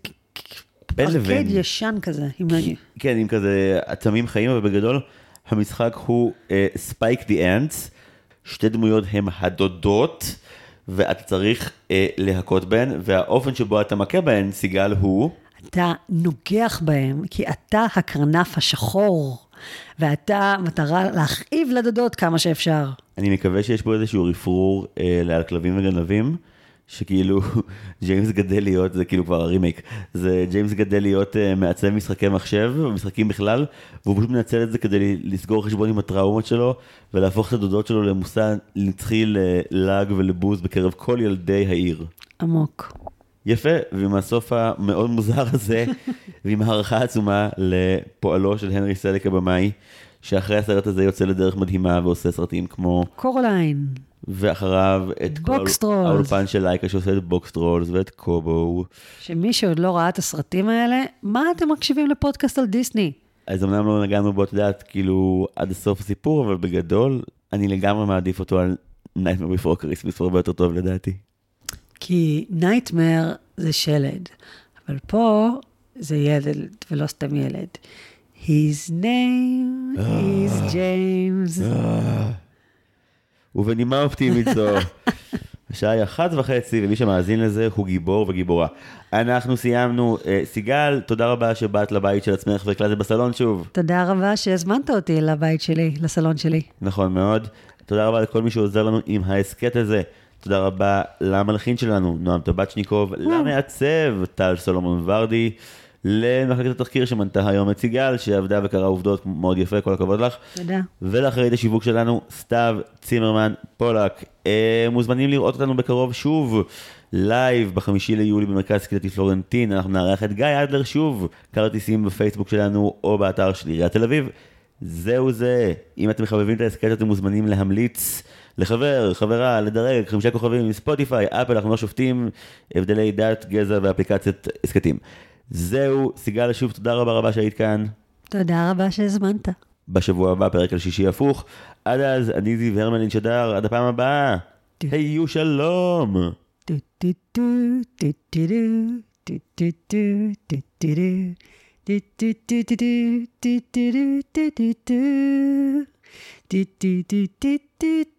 ארקייד לבין. ישן כזה, עם נגיד. כן, עם כזה עצמים חיים, אבל בגדול המשחק הוא Spike the Aunts, שתי דמויות הן הדודות, ואתה צריך uh, להכות בהן, והאופן שבו אתה מכה בהן, סיגל, הוא... אתה נוגח בהם, כי אתה הקרנף השחור. ואתה, מטרה להכאיב לדודות כמה שאפשר. אני מקווה שיש פה איזשהו רפרור אה, על כלבים וגנבים, שכאילו <laughs> ג'יימס גדל להיות, זה כאילו כבר הרימייק, זה ג'יימס גדל להיות אה, מעצב משחקי מחשב, משחקים בכלל, והוא פשוט מנצל את זה כדי לסגור חשבון עם הטראומות שלו, ולהפוך את הדודות שלו למושא נצחי ללעג ולבוז בקרב כל ילדי העיר. עמוק. יפה, ועם הסוף המאוד מוזר הזה, <laughs> ועם הערכה עצומה לפועלו של הנרי סלק הבמאי, שאחרי הסרט הזה יוצא לדרך מדהימה ועושה סרטים כמו... קורליין. ואחריו את בוקסטרולס. כל האולפן של לייקה שעושה את בוקסטרולס ואת קובו. שמי שעוד לא ראה את הסרטים האלה, מה אתם מקשיבים לפודקאסט על דיסני? אז אמנם לא נגענו בו, את יודעת, כאילו, עד הסוף הסיפור, אבל בגדול, אני לגמרי מעדיף אותו על Nightmare Before Christmas, הרבה יותר טוב לדעתי. כי נייטמר זה שלד, אבל פה זה ילד ולא סתם ילד. His name אה. is James. אה. ובנימה אופטימית זו, <laughs> השעה היא אחת וחצי, ומי שמאזין לזה הוא גיבור וגיבורה. אנחנו סיימנו. אה, סיגל, תודה רבה שבאת לבית של עצמך והקלטת בסלון שוב. תודה רבה שהזמנת אותי לבית שלי, לסלון שלי. נכון מאוד. תודה רבה לכל מי שעוזר לנו עם ההסכת הזה. תודה רבה למלחין שלנו, נועם טבצ'ניקוב, למעצב, טל סולומון ורדי. למחלקת התחקיר שמנתה היום את סיגל, שעבדה וקראה עובדות מאוד יפה, כל הכבוד לך. תודה. ולאחראית השיווק שלנו, סתיו צימרמן פולק. אה, מוזמנים לראות אותנו בקרוב שוב, live, בחמישי ליולי במרכז קהילתי פלורנטין, אנחנו נארח את גיא אדלר שוב, כרטיסים בפייסבוק שלנו או באתר של עיריית תל אביב. זהו זה, אם אתם מחבבים את ההסכת אתם מוזמנים להמליץ. לחבר, חברה, לדרג, חמישה כוכבים, ספוטיפיי, אפל, אנחנו לא שופטים הבדלי דת, גזע ואפליקציית הסכתים. זהו, סיגל, שוב תודה רבה רבה שהיית כאן. תודה רבה שהזמנת. בשבוע הבא, פרק על שישי הפוך. עד אז, אני זיו הרמלין שדר, עד הפעם הבאה. היו שלום! do do do do do